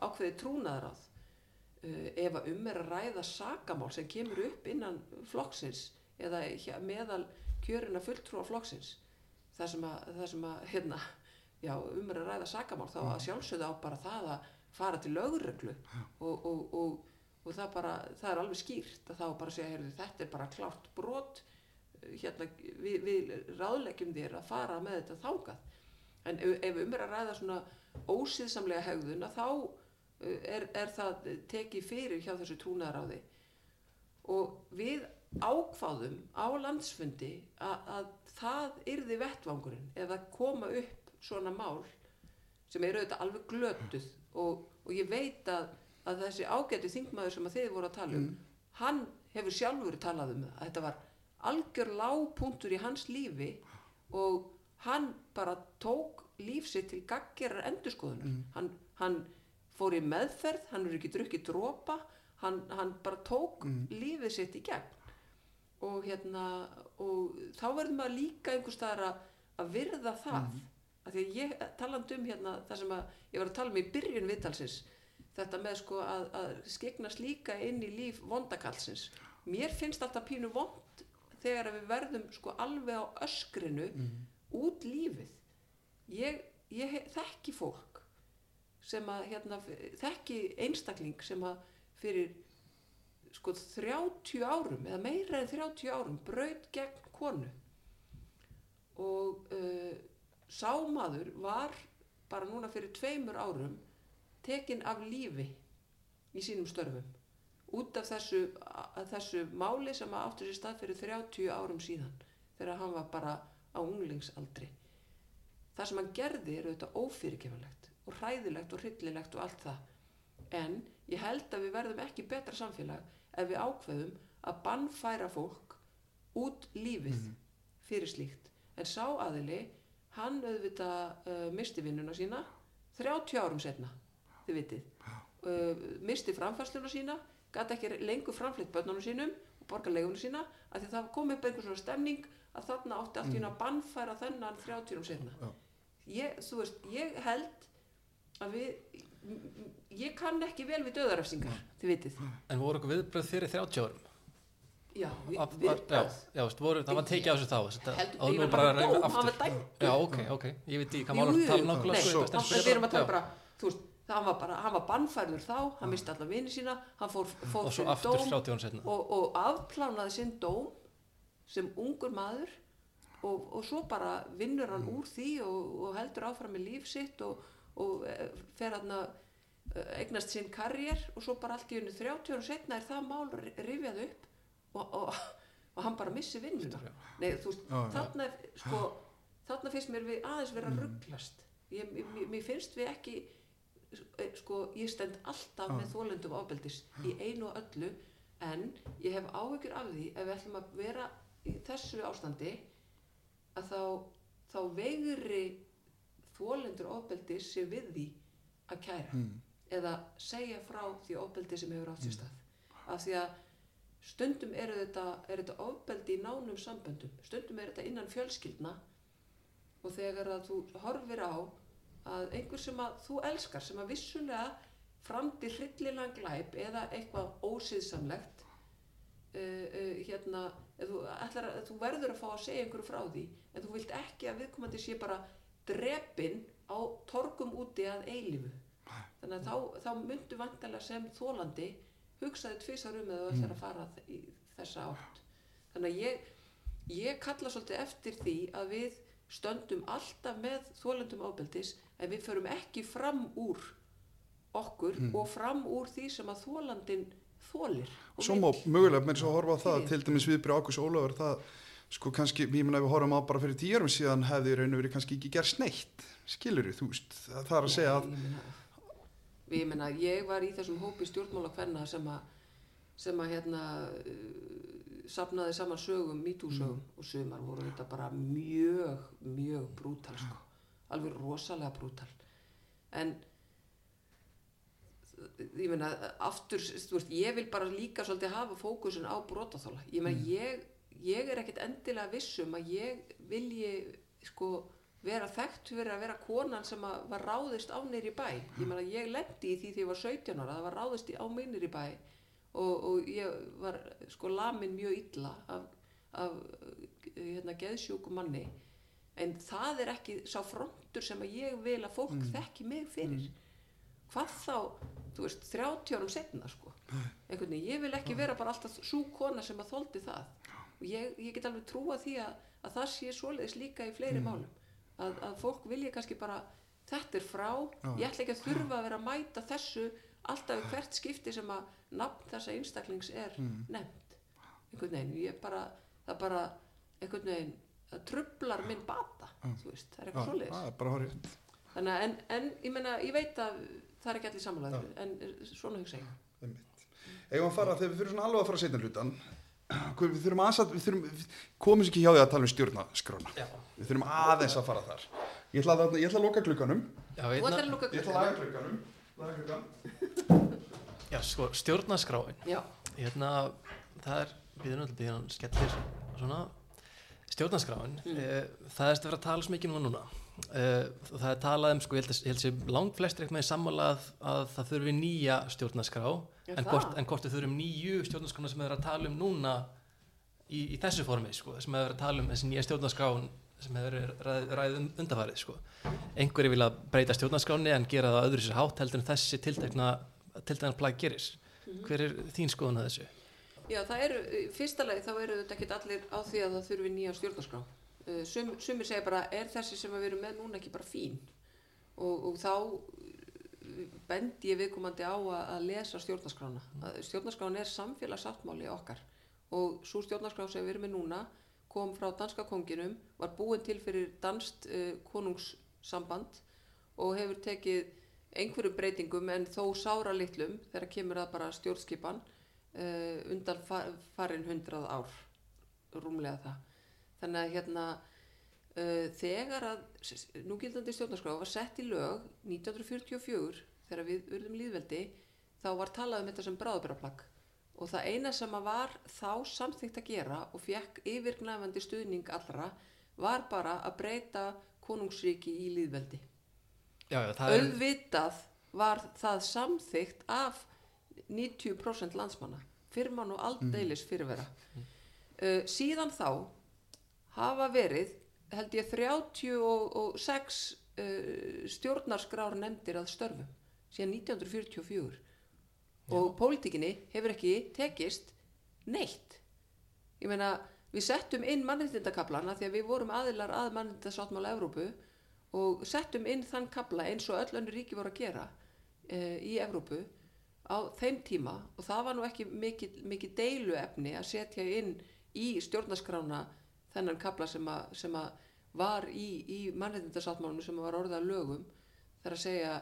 ákveði trúnaðaráð uh, ef að um er að ræða sakamál sem kemur upp innan flokksins eða meðal kjörina fulltrúa flokksins það sem að, það sem að hérna, já, um er að ræða sakamál þá að sjálfsögða á bara það að fara til lögreglu og, og, og, og það, bara, það er alveg skýrt að þá bara segja heyrðu, þetta er bara klárt brot hérna, við, við ráðlegjum þér að fara með þetta þákað en ef, ef um er að ræða svona ósýðsamlega hegðun að þá er, er það tekið fyrir hjá þessu trúnaðaráði og við ákváðum á landsfundi að, að það yrði vettvangurinn eða koma upp svona mál sem eru auðvitað alveg glötuð og, og ég veit að, að þessi ágæti þingmaður sem að þið voru að tala um mm. hann hefur sjálfur talað um það að þetta var algjör lágpunktur í hans lífi og hann bara tók lífsitt til gaggerar endurskoðunar mm. hann, hann fór í meðferð, hann verður ekki drukkið drópa hann, hann bara tók mm. lífið sitt í gegn og hérna og þá verður maður líka einhver staðar að, að virða það mm -hmm. af því að ég taland um hérna það sem að ég var að tala um í byrjun viðtalsins þetta með sko að, að skegnast líka inn í líf vondakallsins mér finnst alltaf pínu vond þegar við verðum sko alveg á öskrinu mm -hmm. út lífið ég, ég þekki fólk sem að hérna, þekki einstakling sem að fyrir sko 30 árum eða meira en 30 árum braut gegn konu. Og uh, sámaður var bara núna fyrir tveimur árum tekinn af lífi í sínum störfum út af þessu, þessu máli sem áttur sér stað fyrir 30 árum síðan þegar hann var bara á unglingsaldri. Það sem hann gerði er auðvitað ófyrirgefanlegt og hræðilegt og hryllilegt og allt það. En ég held að við verðum ekki betra samfélag ef við ákveðum að bannfæra fólk út lífið mm. fyrir slíkt. En sá aðili hann auðvitað uh, misti vinnuna sína 30 árum setna þið vitið. Uh, misti framfærsluna sína gæti ekki lengur framflytt börnunum sínum og borga leigunum sína af því að það kom upp einhver svona stemning að þarna átti allt í hún að bannfæra þennan 30 um setna ég, veist, ég held að við ég kann ekki vel við döðarefsingar þið vitið, En voru okkur viðbröð fyrir 30 árum? já, við, Af- við, Já, já, voru, það var tekið á sig þá ég nú bara reyna aftur. Já, ok, ok, ég veit ekki hvað jú, tala nákvæmlega við erum að tala bara, þú veist, það hann var bara, hann var bannfærður þá, hann misti alla vini sína, hann fór, fór Og svo aftur dóm 30 árum setna og, og afplánaði sinn dóm sem ungur maður og, og svo bara vinnur hann úr því og, og heldur áfram með líf sitt og, og eh, fer hann að eignast sinn karriér og svo bara allt í unni 30 árum setna er það mál ri- rifjað upp og, og, og hann bara missi vinnuna Nei, þú veist, já. þarna, er, sko, þarna finnst mér við aðeins vera Mm. rugglast ég, mér, mér finnst við ekki eh, sko, ég stend alltaf Já. með þólendum ábeldis í einu og öllu en ég hef áhyggjur af því ef við ætlum að vera í þessu ástandi að þá, þá veigri þólendur ábeldis sér við því að kæra Mm. eða segja frá því ofbeldi sem hefur átt sér stað. Af því að stundum er þetta, er þetta ofbeldi í nánum samböndum. Stundum er þetta innan fjölskyldna og þegar að þú horfir á að einhver sem að þú elskar sem að vissulega framdi hryllilegan glæp eða eitthvað ósiðsamlegt uh, uh, hérna eða þú, ætlar, þú verður að fá að segja einhverju frá því en þú vilt ekki að viðkomandi sé bara drepin á torgum úti að eilífu. Þannig að þá, þá myndu vantilega sem þólandi hugsaði tvisar um eða ætlar að fara í þessa átt. Þannig að ég, ég kalla svolítið eftir því að við stöndum alltaf með þólendum ábeldis en við förum ekki fram úr okkur og fram úr því sem að þólandin þólir og Svo má mögulega með þess að horfa á það til dæmis viðbrið Ákus Ólafur það sko kannski, ég menna ef við horfum á bara fyrir tíu árum síðan hefði raun og verið kannski ekki gerst neitt skilur þú veist, það er að segja að ég meina, ég meina, var í þessum hópi stjórnmála kvenna sem að sem að hérna uh, sapnaði saman sögum, mítúsögum og sumar voru þetta bara mjög mjög brútal sko. alveg rosalega brútal. En ég meina aftur, þú veist, ég vil bara líka svolítið hafa fókusin á brotaþóla ég meina, ég, ég er ekkit endilega vissum að ég vilji sko vera þekkt fyrir að vera konan sem var ráðist á nýri bæ. Ég ég lendi í því því ég var 17 ára það var ráðist á mig nýri bæ. Og, og ég var sko lamin mjög illa af, af hérna, geðsjúkum manni. En það er ekki sá frontur sem að ég vil að fólk þekki mig fyrir. Hvað þá, þú veist, 30 árum setna sko, einhvern veginn ég vil ekki vera bara alltaf svo kona sem að þóldi það og ég, ég get alveg trúa því að, að það sé svoleiðis líka í fleiri málum. Að, að fólk vilja kannski bara þetta er frá, ég ætla ekki að þurfa að vera að mæta þessu alltaf hvert skipti sem að nafn þessa einstaklings er nefnt. Einhvern veginn, ég bara það bara, einhvern veginn það trublar minn bata þú veist, það er eitthvað svoleiðis. það er bara horrið Þannig að, en, en ég meina, ég veit að það er ekki allir samanlega, en svona hugsa ég. Eigum að fara, þegar við fyrir svona alveg að fara að setja hlutan við þurfum aðsatt við þurfum, við komum sér ekki hjá því að tala um stjórnaskrána Já, við þurfum aðeins að fara þar. Ég ætla að, ég ætla að loka klukkanum já, Þú ætlar að veitna, lúka ég ætla að laga klukkanum laga klukkan já sko, stjórnarskráin. Já, hérna, það er býðun öll býðun skellir svona stjórnarskráin Mm. eh, það er eftir að vera að tala svo mikið núna núna eh, og það er talað um sko, ég held að, held að langt flestir eitthvað með sammála að, að það þurfi nýja stjórnarskrá Er en hvort, en hvort við þurfum nýju stjórnarskrána sem við erum að tala um núna í, í þessu formi sko, sem við erum að tala um þessi nýja stjórnarskrán sem hefur ræð, ræðið um undarfarið sko. einhverju vilja breyta stjórnarskráni en gera það öðru sér hátt heldur en þessi tiltekna tiltekna plagg gerir Mhm. hver er þín skoðun að þessu? Já, það eru, fyrsta leið þá eru þetta ekki allir á því að það þurfi nýja stjórnarskrá. Uh, Sum, sumir segja bara, er þessi sem við erum með núna ekki bara fín? Og, og þá uh, bendi ég viðkomandi á að, að lesa stjórnarskrána. Að Stjórnarskrána er samfélagsáttmáli okkar og svo stjórnarskrá sem við erum með núna kom frá danska konginum, var búin til fyrir danst uh, konungssamband og hefur tekið einhverjum breytingum en þó sára litlum þegar kemur það bara stjórnskipan uh, undan fa farin hundrað ár rúmlega það. Þannig að hérna uh, þegar að núgildandi stjórnarskrá var sett í lög 1944 þegar við urðum líðveldi þá var talað um þetta sem bráðbæraplagg og það eina sem að var þá samþyngt að gera og fekk yfirgnæfandi stuðning allra var bara að breyta konungsríki í líðveldi Já, já, það er, var það samþygt af 90% landsmanna. Firman og aldeilis fyrirvera. Uh, síðan þá hafa verið held ég 36 uh, stjórnarskrár nefndir að störfum síðan 1944 og pólitíkinni hefur ekki tekist neitt. Ég meina við settum inn mannreitindakablana því að við vorum aðilar að mannreitindasátmála Evrópu og settum inn þann kabla eins og öll önnur ríki voru að gera e, í Evrópu á þeim tíma og það var nú ekki mikið, mikið deilu efni að setja inn í stjórnaskrána þennan kabla sem að, sem að var í, í mannreitindasátmálunum sem var orðað lögum. Þar að segja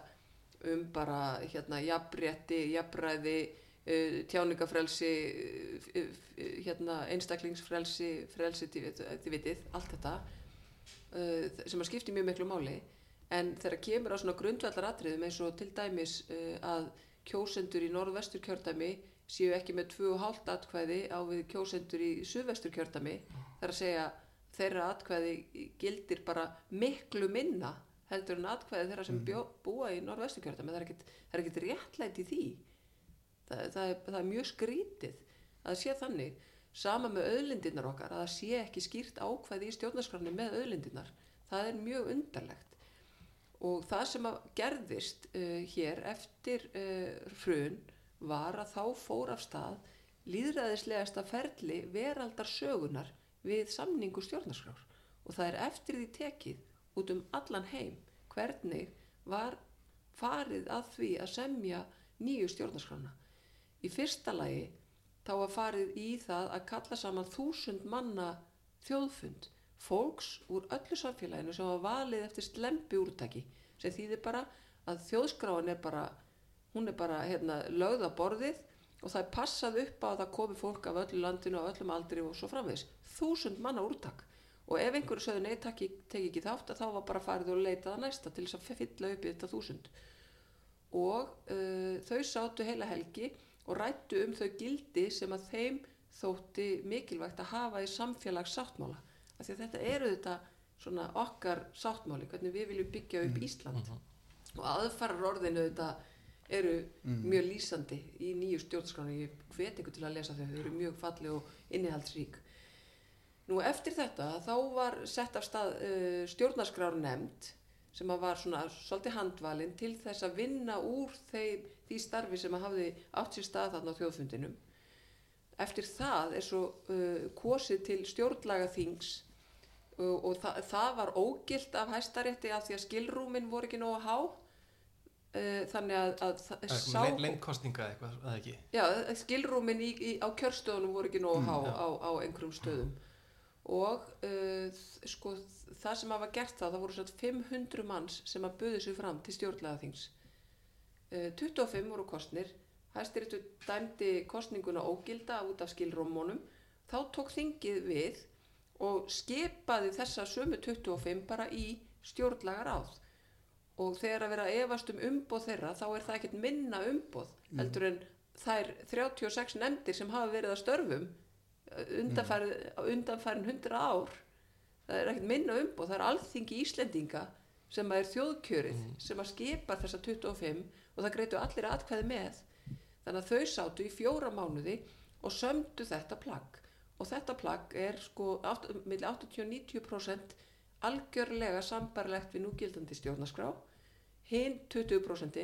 um bara hérna jafnrétti, jafnræði uh, tjáningafrelsi uh, uh, hérna einstaklingsfrelsi frelsi, þið vitið, allt þetta uh, sem að skipti mjög miklu máli. En þegar kemur á svona grundvallar atriðum eins og til dæmis uh, að kjósendur í norðvestur kjördæmi séu ekki með 2,5 atkvæði á við kjósendur í suðvestur kjördæmi þar að segja þeirra atkvæði gildir bara miklu minna heldur en atkvæði þeirra sem bjó, búa í norðvestu kjördæmi það er er réttlætt í því. Það, það, er, það er mjög skrítið að sé þannig. Sama með auðlindirnar okkar að það sé ekki skýrt ákvæði í stjórnarskrafni með auðlindirnar. Það er mjög undarlegt og það sem gerðist uh, hér eftir uh, hrun var að þá fór af stað líðræðislegasta ferli veraldar sögunar við samningu stjórnarskrár og það er eftir því tekið út um allan heim hvernig var farið að því að semja nýju stjórnarskrána. Í fyrsta lagi þá var farið í það að kalla saman þúsund manna þjóðfund, fólks úr öllu samfélaginu sem var valið eftir slempi úrtaki sem þýðir bara að þjóðskráin er bara, hún er bara hérna, lögð á borðið og það er passað upp á að það komi fólk af öllu landinu og öllum aldri og svo framvegs. Þúsund manna úrtak. Og ef einhverju sögðu nei, teki ekki þátt að þá var bara farið og leitaða næsta til þess að fylla upp í þetta þúsund. Og uh, þau sátu heila helgi og rættu um þau gildi sem að þeim þótti mikilvægt að hafa í samfélags sáttmála því að þetta eru þetta svona okkar sáttmáli, hvernig við viljum byggja upp Ísland mm -hmm. og aðfarar orðinu þetta eru mm. mjög lýsandi í nýju stjórnskránu ég hvet ykkur til að lesa þau, þau eru mjög falli og innihaldsrík Nú eftir þetta þá var sett af stað uh, stjórnarskrár nefnd sem að var svona svolítið handvalinn til þess að vinna úr þeir, því starfi sem að hafði átt sér stað þarna á þjóðfundinum. Eftir það er svo uh, kosið til stjórnlaga þings uh, og þa það var ógilt af hæstarétti af því að skilrúmin voru ekki nógu há. Uh, þannig að, að sá... Lengkostninga eitthvað, eða ekki? Já, skilrúmin í, í, á kjörstöðunum voru ekki nógu há mm, á, á einhverjum stöðum. Og uh, sko það sem hafa gert það, það voru svona 500 manns sem að buði sig fram til stjórnlegaþings uh, 25 voru kostnir hæstirittu dæmdi kostninguna ógilda út af skilrómónum þá tók þingið við og skipaði þessa sömu 25 bara í stjórnlagar áð og þegar að vera efast um umboð þeirra þá er það ekkert minna umboð mm. heldur en þær 36 nefndir sem hafa verið að störfum undanfærin hundra ár. Það er ekkert minna umboð. Það er alþingi Íslendinga sem er þjóðkjörið mm. sem að skipa þessa 25 og það greitu allir atkvæði með. Þannig að þau sátu í fjóra mánuði og sömdu þetta plagg og þetta plagg er sko millir 80-90% algjörlega sambarlegt við núgildandi stjórnarskrá. Hinn 20%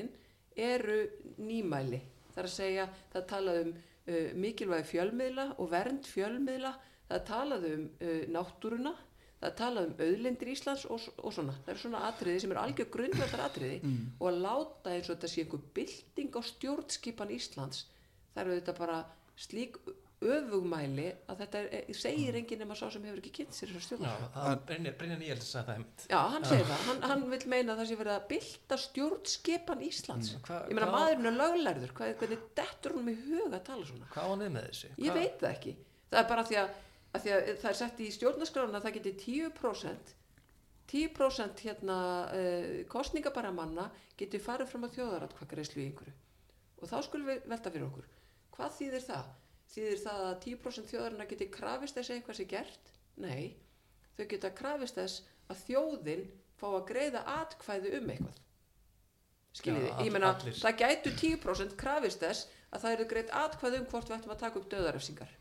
eru nýmæli. Þar að segja það talað um uh, mikilvægi fjölmiðla og vernd fjölmiðla. Það talaði um uh, náttúruna. Það talaði um auðlindir Íslands og, og svona, það eru svona atriði sem eru algjör grundvöldar atriði mm. og að láta eins og þetta sé einhver bilding á stjórnskipan Íslands það eru þetta bara slík öfugmæli að þetta er, segir mm. enginn nema sá sem hefur ekki kynnt sér Brynjar Níels sagði það heimt Já, hann segir það, hann, hann vil meina að það sé verið að bylta stjórnskipan Íslands. Mm, hva, ég meina maðurinn er löglærður. Hvað, hvernig dettur hún með huga að tala svona? Hvað hann með þessu? Ég hva? veit það ekki, það er bara því að, að, því að það er sett í stjórnarskrána að það geti 10% 10% hérna uh, kostningabara manna getur farið fram á þjóðaratkvækreislu í einhverju. Og þá skulum við velta fyrir okkur. Hvað þýðir það? Þýðir það að 10% þjóðarina getur krafist þess að eitthvað sé gert? Nei, þau geta krafist þess að þjóðin fá að greiða atkvæði um eitthvað skiljiði, all- ég allir. það gætu 10% krafist þess að það eru greitt atkvæði um hvort við ættum að taka upp döðarefsingar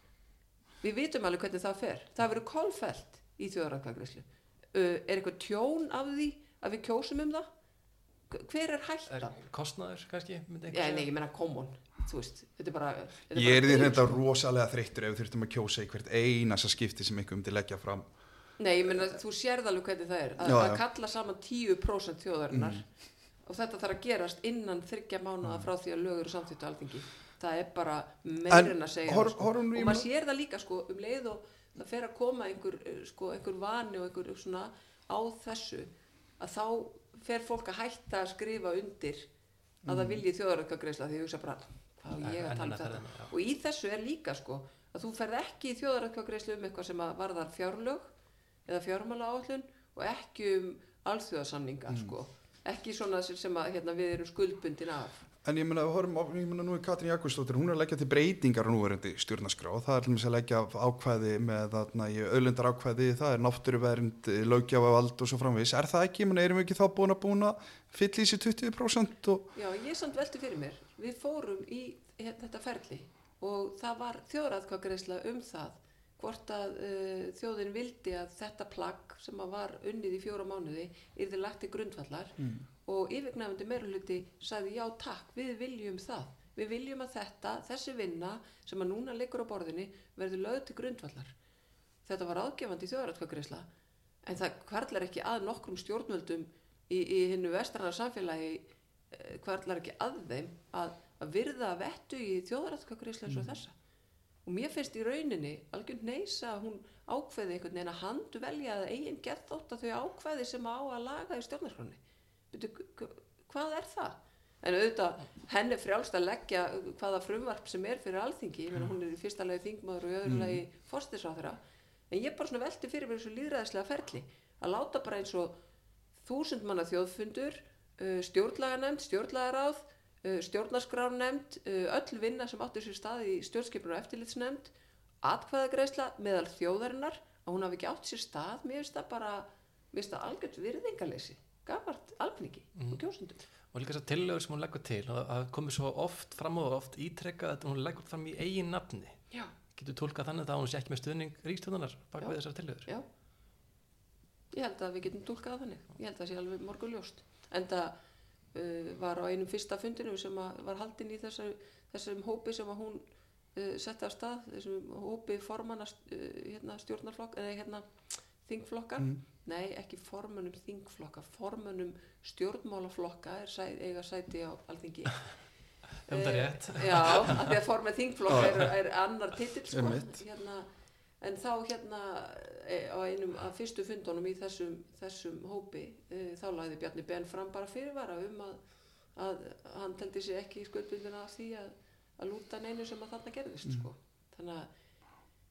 við vitum alveg hvernig það fer það verður kolfelt í þjóðaratkvæðgreislu uh, er eitthvað tjón af því að við kjósum um það Hver- er Er hættan? kostnaður kannski? Já, nei, ég meina common þú veist, þetta er bara þetta Ég er því til, reynda sko. rosalega þreyttur ef við þurftum að kjósa í hvert einasta skipti sem einhver myndi leggja fram. Nei, ég meina, þú sérð alveg hvernig það er að, Já, að já. Mm. kalla saman 10% þjóðarinnar og þetta þarf að gerast innan þryggja mánuða frá því að lög eru samþýttu alþingi það er bara meirinn að segja hor- sko. og maður ma- sér það líka sko, um leið og það fer að koma einhver, eh, sko, einhver vani og einhver svona á þessu að þá fer fólk að hætta að skrifa undir að Mm. það vilji þjóðarætkagreisla því ég hugsa bara um og í þessu er líka sko að þú ferð ekki í þjóðarætkagreislu um eitthvað sem varðar fjárlög eða fjármála áallun og ekki um alþjóðasamninga Mm. sko. Ekki svona sem að hérna, við erum skuldbundin af En ég á, ég meina nú er Katrín Jakobsdóttir, hún er að leggja til breytingar á núverandi stjórnarskrá. Það er alveg að leggja ákvæði með auðlendar ákvæði, það er náttúruvernd, lögjafavald og svo framvegis. Er það ekki, ég meina, erum við ekki þá búin að búin að fylla í sér 20% og... Já, ég samt velti fyrir mér við fórum í þetta ferli og það var þjóðratkvæðgreisla um það hvort að uh, þjóðin vildi að þetta plagg sem var unnið í fjóra mánuði og yfirgnæfandi meiruluti sagði já takk, við viljum það. Við viljum að þetta, þessi vinna sem að núna liggur á borðinni verður lögð til grundvallar. Þetta var ágefandi þjóðratkvæðgreisla en það hverlar ekki að nokkrum stjórnvöldum í, í hinnu vestrana samfélagi eh, hverlar ekki að þeim að, að virða vettu í þjóðratkvæðgreislu eins og þessa. Og mér finnst í rauninni algjörn neysa að hún ákveði einhvern veginn að handu velja að eigin gert þótt að þau ákveði sem á að laga í stjórnarskroni hvað er það? En auðvitað, henni er frjálst að leggja hvaða frumvarp sem er fyrir alþingi, ég meina hún er í fyrsta lagi þingmaður og í öðru lagi fórstisáþra, en ég bara svona velti fyrir mér þessu líðræðislega ferli, að láta bara eins og þúsund manna þjóðfundur, uh, stjórnlaganemnd, stjórnlagaráð, uh, stjórnarskrárnemnd, uh, öll vinna sem áttu sér stað í stjórnskipun og eftirlitsnemnd, atkvæðagreisla meðal þjóðarinnar, að hún hafi ekki átt sér stað, mér finnst það bara, mér finnst það algjört virðingaleysi, gafart alfningi og kjósundum. og líka þess að tillögur sem hún leggur til og það komið svo oft fram og oft ítrekka að hún leggur fram í eigin nafni Já, getur tólkað þannig að hún sé ekki með stuðning ríkstjóðunar bak Já. við þessar tillögur já. Ég held að við getum tólkað þannig. Ég held að það sé alveg morgun ljóst. En það uh, var á einum fyrsta fundinu sem að var haldin í þessu, þessum hópi sem að hún uh, setti af stað, þessum hópi formanna uh, hérna, stjórnarflokk, eða hérna þingflokka. Nei, ekki formunum þingflokka, formunum stjórnmálaflokka er sæ, eiga sæti á alþingi. Um það rétt. Eh, Já, af því að formen þingflokk er, er annar titill sko. Hérna, en þá hérna e, á einum af fyrstu fundunum í þessum, þessum hópi e, þá lagði Bjarni Ben fram bara fyrirvara um að, að hann teldi sig ekki skuldbundina af því að, að lúta neinu sem að þarna gerðist sko. þannig að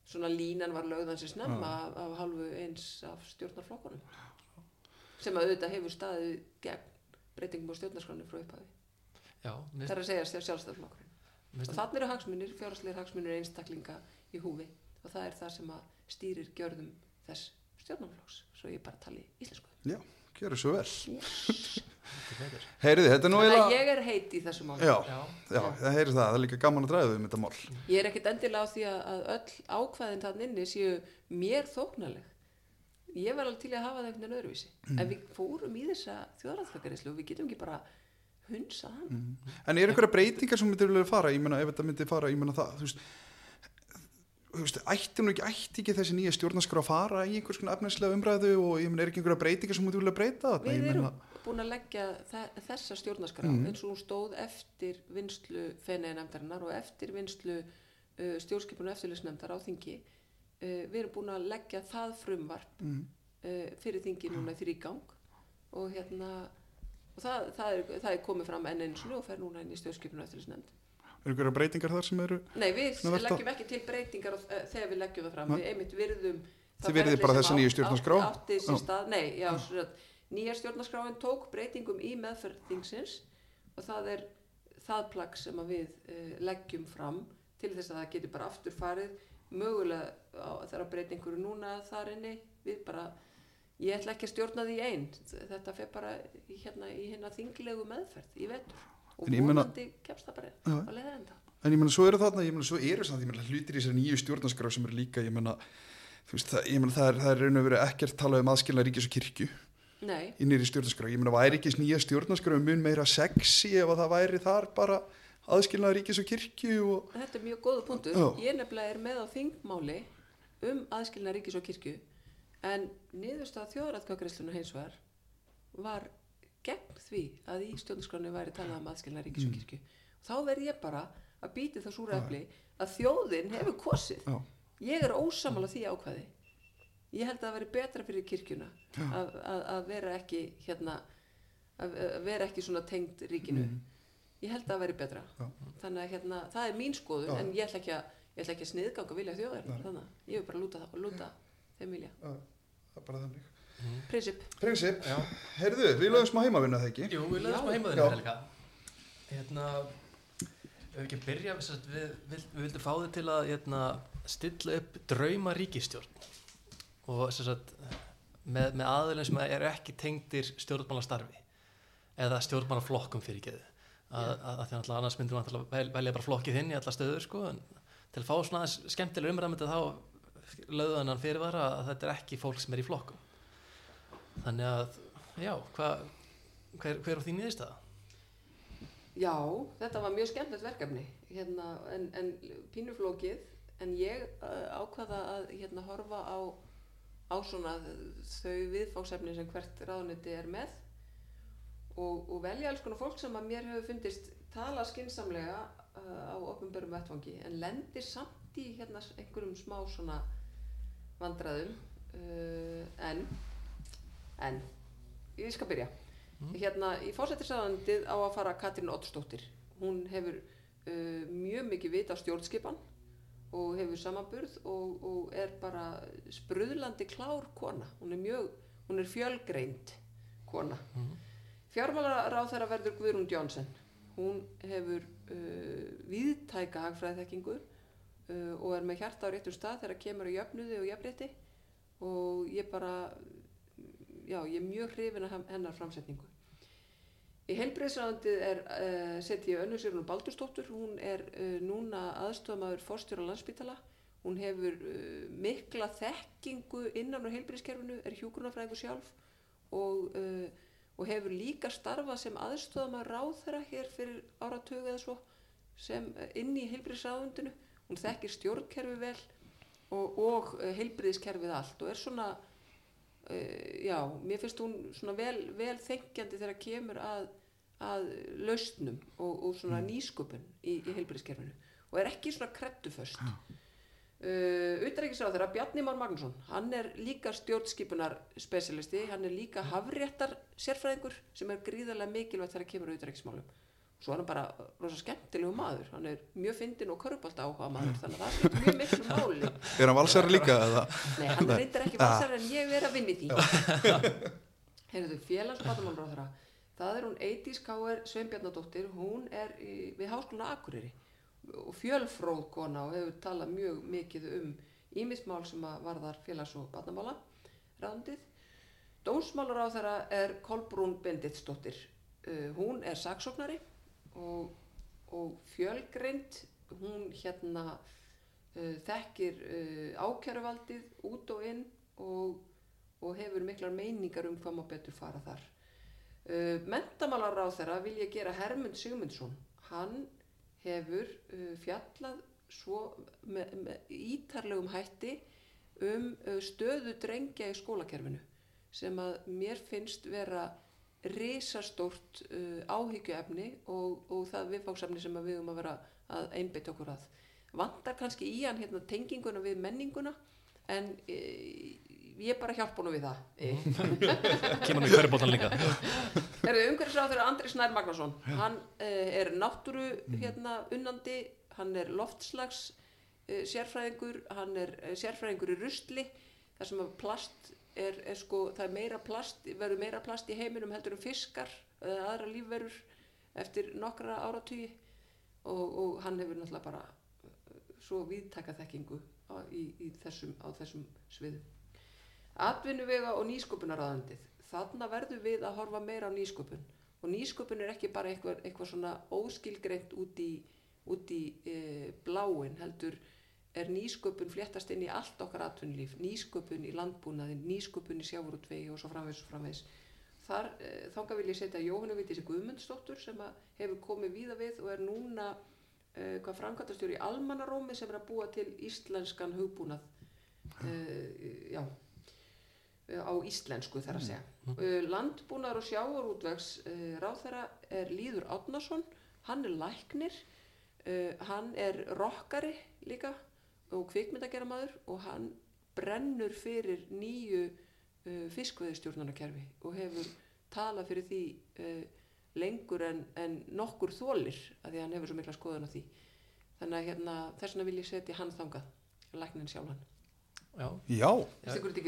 svona línan var lögðan sér snemma af, af halvu eins af stjórnarflokkunum. Sem að auðvitað hefur staðið gegn breytingum á stjórnarskránu frá mér það er að segja sjálfstæðarflokkurinn og þannig eru hagsmunir, fjárhagslegir hagsmunir einstaklinga í húfi. Og það er það sem að stýrir gjörðum þess stjórnarflokks, svo ég bara tali íslensku. Já, gjöru svo vel. betur. Heyriði, þetta er nú eiginlega... ég er heit í þessu máli. Já, Já, já, það heyri það, það er líka gaman að dræða um þetta mál. Ég er ekkit endilega á því að, að öll ákvæðin þann inni séu mér þóknarleg. Ég var alveg til að hafa það einhvern veginn öðruvísi. En við fórum í þessa þjóðræðflakarislu og við getum ekki bara hunsa hann. En er einhverja breytingar sem myndir vilja fara, ég meina, ef þetta myndi fara, ég meina það, þú veist, veist, ætti nú ekki, ætti ekki þessi nýja stjórnarskrá að fara í einhvers konar efnislega umræðu og ég meina, er ekki einhverja breytingar sem myndir vilja breyta? Við Ég erum meina, búin að leggja þe- þessa stjórnarskrá eins og hún stóð eftir vinslu feneiðnefndarinnar og eftir vinslu uh, stjórnskipun og eftirlisnefndar á þingi. Uh, við erum búin að leggja það frumvarp mm, uh, fyrir þingi núna í þrýgang og hérna og það, það, er, það er komið fram enn eins og fer núna inn í stjórnskipun og eftirlisnefnd. Er einhverja breytingar þar sem eru, Nei, við Svona leggjum ekki til breytingar uh, þegar við leggjum það fram. Nei. Við einmitt virðum Þið virðið bara á- nýju stjórnarskrá? átti, átti stað, nei, já, sagt, nýja stjórnarskráin tók breytingum í meðferð þingsins og það er það plagg sem við uh, leggjum fram til þess að það geti bara aftur farið mögulega á, þegar breytingur er núna þar inni við bara ég ætla ekki að stjórna því einn þetta fer bara hérna, í hérna þinglegu meðferð í vetur og vonandi kemst það bara Já. á leiðenda En ég menna, svo eru þarna, ég menna, svo eru samt, ég menna, hlutir í þessari nýju stjórnarskrá sem eru líka, ég menna, það, það er, það raun og verið ekkert talað um aðskilna ríkis og kirkju Nei, í nýri stjórnarskrá. Ég menna, væri ekki nýja stjórnarskrá mun meira sexy ef að það væri þar bara aðskilna ríkis og kirkju og, Þetta er mjög góða punktur. Já. Ég nefnilega er með á þingmáli um aðskilna ríkis og kirkju en niðurstað þjóðratkvæðgreisluna hins vegar var gegn því að í stjórnarskránu væri talað um aðskilna ríkis og kirkju. Þá verð ég bara að býti það súra efli að þjóðin hefur kosið. já, Ég er ósamála því ákvæði. Ég held að það veri betra fyrir kirkjuna að, að, að vera ekki hérna að, að vera ekki svona tengd ríkinu. Ég held að það veri betra. Já. Þannig að hérna, það er mín skoðun Já. en ég ætla ekki að, ég ætla ekki að sniðganga vilja þjóðar. Þannig að ég vil bara lúta, lúta þeim vilja. það er bara þannig. Prinsip. Prinsip, Já. heyrðu, við lögum smá heimavinna það ekki? Jú, við lögum smá Já. heimaðinu Helga Hérna Ef við ekki byrja við, við, við, við vildum fá þið til að hérna, stilla upp drauma ríkistjórn og sem sagt, með, með aðeilin sem eru ekki tengdir stjórnmálastarfi eða stjórnmálaflokkum fyrir geðu að, því að annars myndum við vel, velja bara flokkið hinn í alla stöður sko, en til að fá svona aðeins skemmtilega umræðmyndi þá lögðan hann fyrirvara að þetta er ekki fólk sem er í flokkum þannig að já, hvað hver, hver er þín niðurstaða? Já, þetta var mjög skemmtilegt verkefni hérna, en, en pínuflókið en ég uh, ákvaða að hérna, horfa á, á svona þau viðfáksefni sem hvert ráðniti er með og, og velja alls konar fólk sem að mér hefur fundist tala skinsamlega uh, á opinberum vettfangi en lendir samt í hérna, einhverjum smá svona vandræðum uh, en en ég skal byrja. Hérna í fósættisræðandið á að fara Katrín Oddsdóttir. Hún hefur uh, mjög mikið vit á stjórnskipan og hefur samanburð og, og er bara spruðlandi klár kona. Hún er mjög, hún er fjölgreind kona. Mm. fjármálaráð þeirra verður Guðrún Jónsson hún hefur uh, viðtæka hagfræðþekkingu uh, og er með hjarta á réttum stað þegar kemur á jöfnuði og jöfnrétti og ég bara já, ég er mjög hrifin af hennar framsetningu. Í heilbreyðsræðandið er uh, setið ég önnu Sérun Baldurstóttur, hún er uh, núna aðstofamaður forstjóra landsbítala, hún hefur uh, mikla þekkingu innan á heilbreyðskerfinu, er hjúgrunafræðingu sjálf og, og hefur líka starfað sem aðstofamaður ráðherra hér fyrir áratögu eða svo sem inn í heilbreyðsræðandinu, hún þekkir stjórnkerfi vel og, og heilbreyðskerfið allt og er svona já, mér finnst hún svona vel, vel þengjandi þegar kemur að, að lausnum og, og svona nýsköpun í, í heilbyrðiskerfinu og er ekki svona kredduföst. Uh, Utrækisráð þeirra Bjarni Már Magnússon, hann er líka stjórnskipunar spesialisti, hann er líka hafréttar sérfræðingur sem er gríðarlega mikilvægt þegar kemur að utrækismálum svo er hann bara rosa skemmtilegu maður hann er mjög fyndin og körubálta áhuga maður þannig að það skiptir mjög miklu máli Er hann valsari líka? Nei, hann reyndar ekki valsar en ég er að vinni því. Heyrðu, félags- og barnamálráðherra, það er hún Eidís K.R. Sveinbjarnadóttir, hún er í, við Háskólinu Akureyri og fjölfróð kona og hefur talað mjög mikið um ímismál sem að varðar félags- og barnamála ráðndið. Dómsmálaráðherra er Kolbrún Benditsdóttir, uh, hún er saksóknari og, og fjölgreind, hún hérna uh, þekkir uh, ákjæruvaldið út og inn og, og hefur miklar meiningar um hvað má betur fara þar. Uh, Mentamálar á þeirra vil ég gera Hermund Sigmundsson. Hann hefur uh, fjallað svo með, með ítarlegum hætti um uh, stöðu drengja í skólakerfinu sem að mér finnst vera risastórt uh, áhyggjuefni og, og það viðfáksefni sem við um að vera að einbytta okkur að. Vantar kannski í hann hérna, tenginguna við menninguna en e, ég bara hjálpa honum við það. E. Kemur hann í körubótan líka. Herðu, umhverfisráð þeirra Andri Snær Magnason hann uh, er náttúru hérna unnandi, hann er loftslags uh, sérfræðingur, hann er sérfræðingur í rusli þar sem plast er, er sko, það er meira plast, verður meira plast í heiminum heldur um fiskar eða aðra lífverur eftir nokkra áratugi og, og hann hefur náttúrulega bara uh, svo viðtaka þekkingu á, í, í þessum, á þessum sviðum. Atvinnuvega og nýsköpunaraðandið. Þarna verður við að horfa meira á nýsköpun og nýsköpun er ekki bara eitthvað, eitthvað svona óskilgreint út í, út í e, bláin heldur er nýsköpun fléttast inn í allt okkar atvinnulíf, nýsköpun í landbúnaðin, nýsköpun í sjávarútvegi og svo framvegs og framvegs. Þar e, þanga vil ég setja Jóhannu Vítis Guðmundsdóttur sem hefur komið víða við og er núna e, hvað framkvæmtastjóri í Almanarómi sem er að búa til íslenskan hugbúnað. E, já, á íslensku þar að segja. Mm. Landbúnar og sjávarútvegs uh, ráþæra er Líður Átnason, hann er læknir, uh, hann er rockari líka og kvikmyndageramaður og hann brennur fyrir nýju uh, fiskveðistjórnarkerfi og hefur talað fyrir því lengur en, en nokkur þólir að því hann hefur svo mikla skoðun á því. Þannig að hérna, þess vegna vil ég setja hann þangað, læknin sjálfan. Já, Já.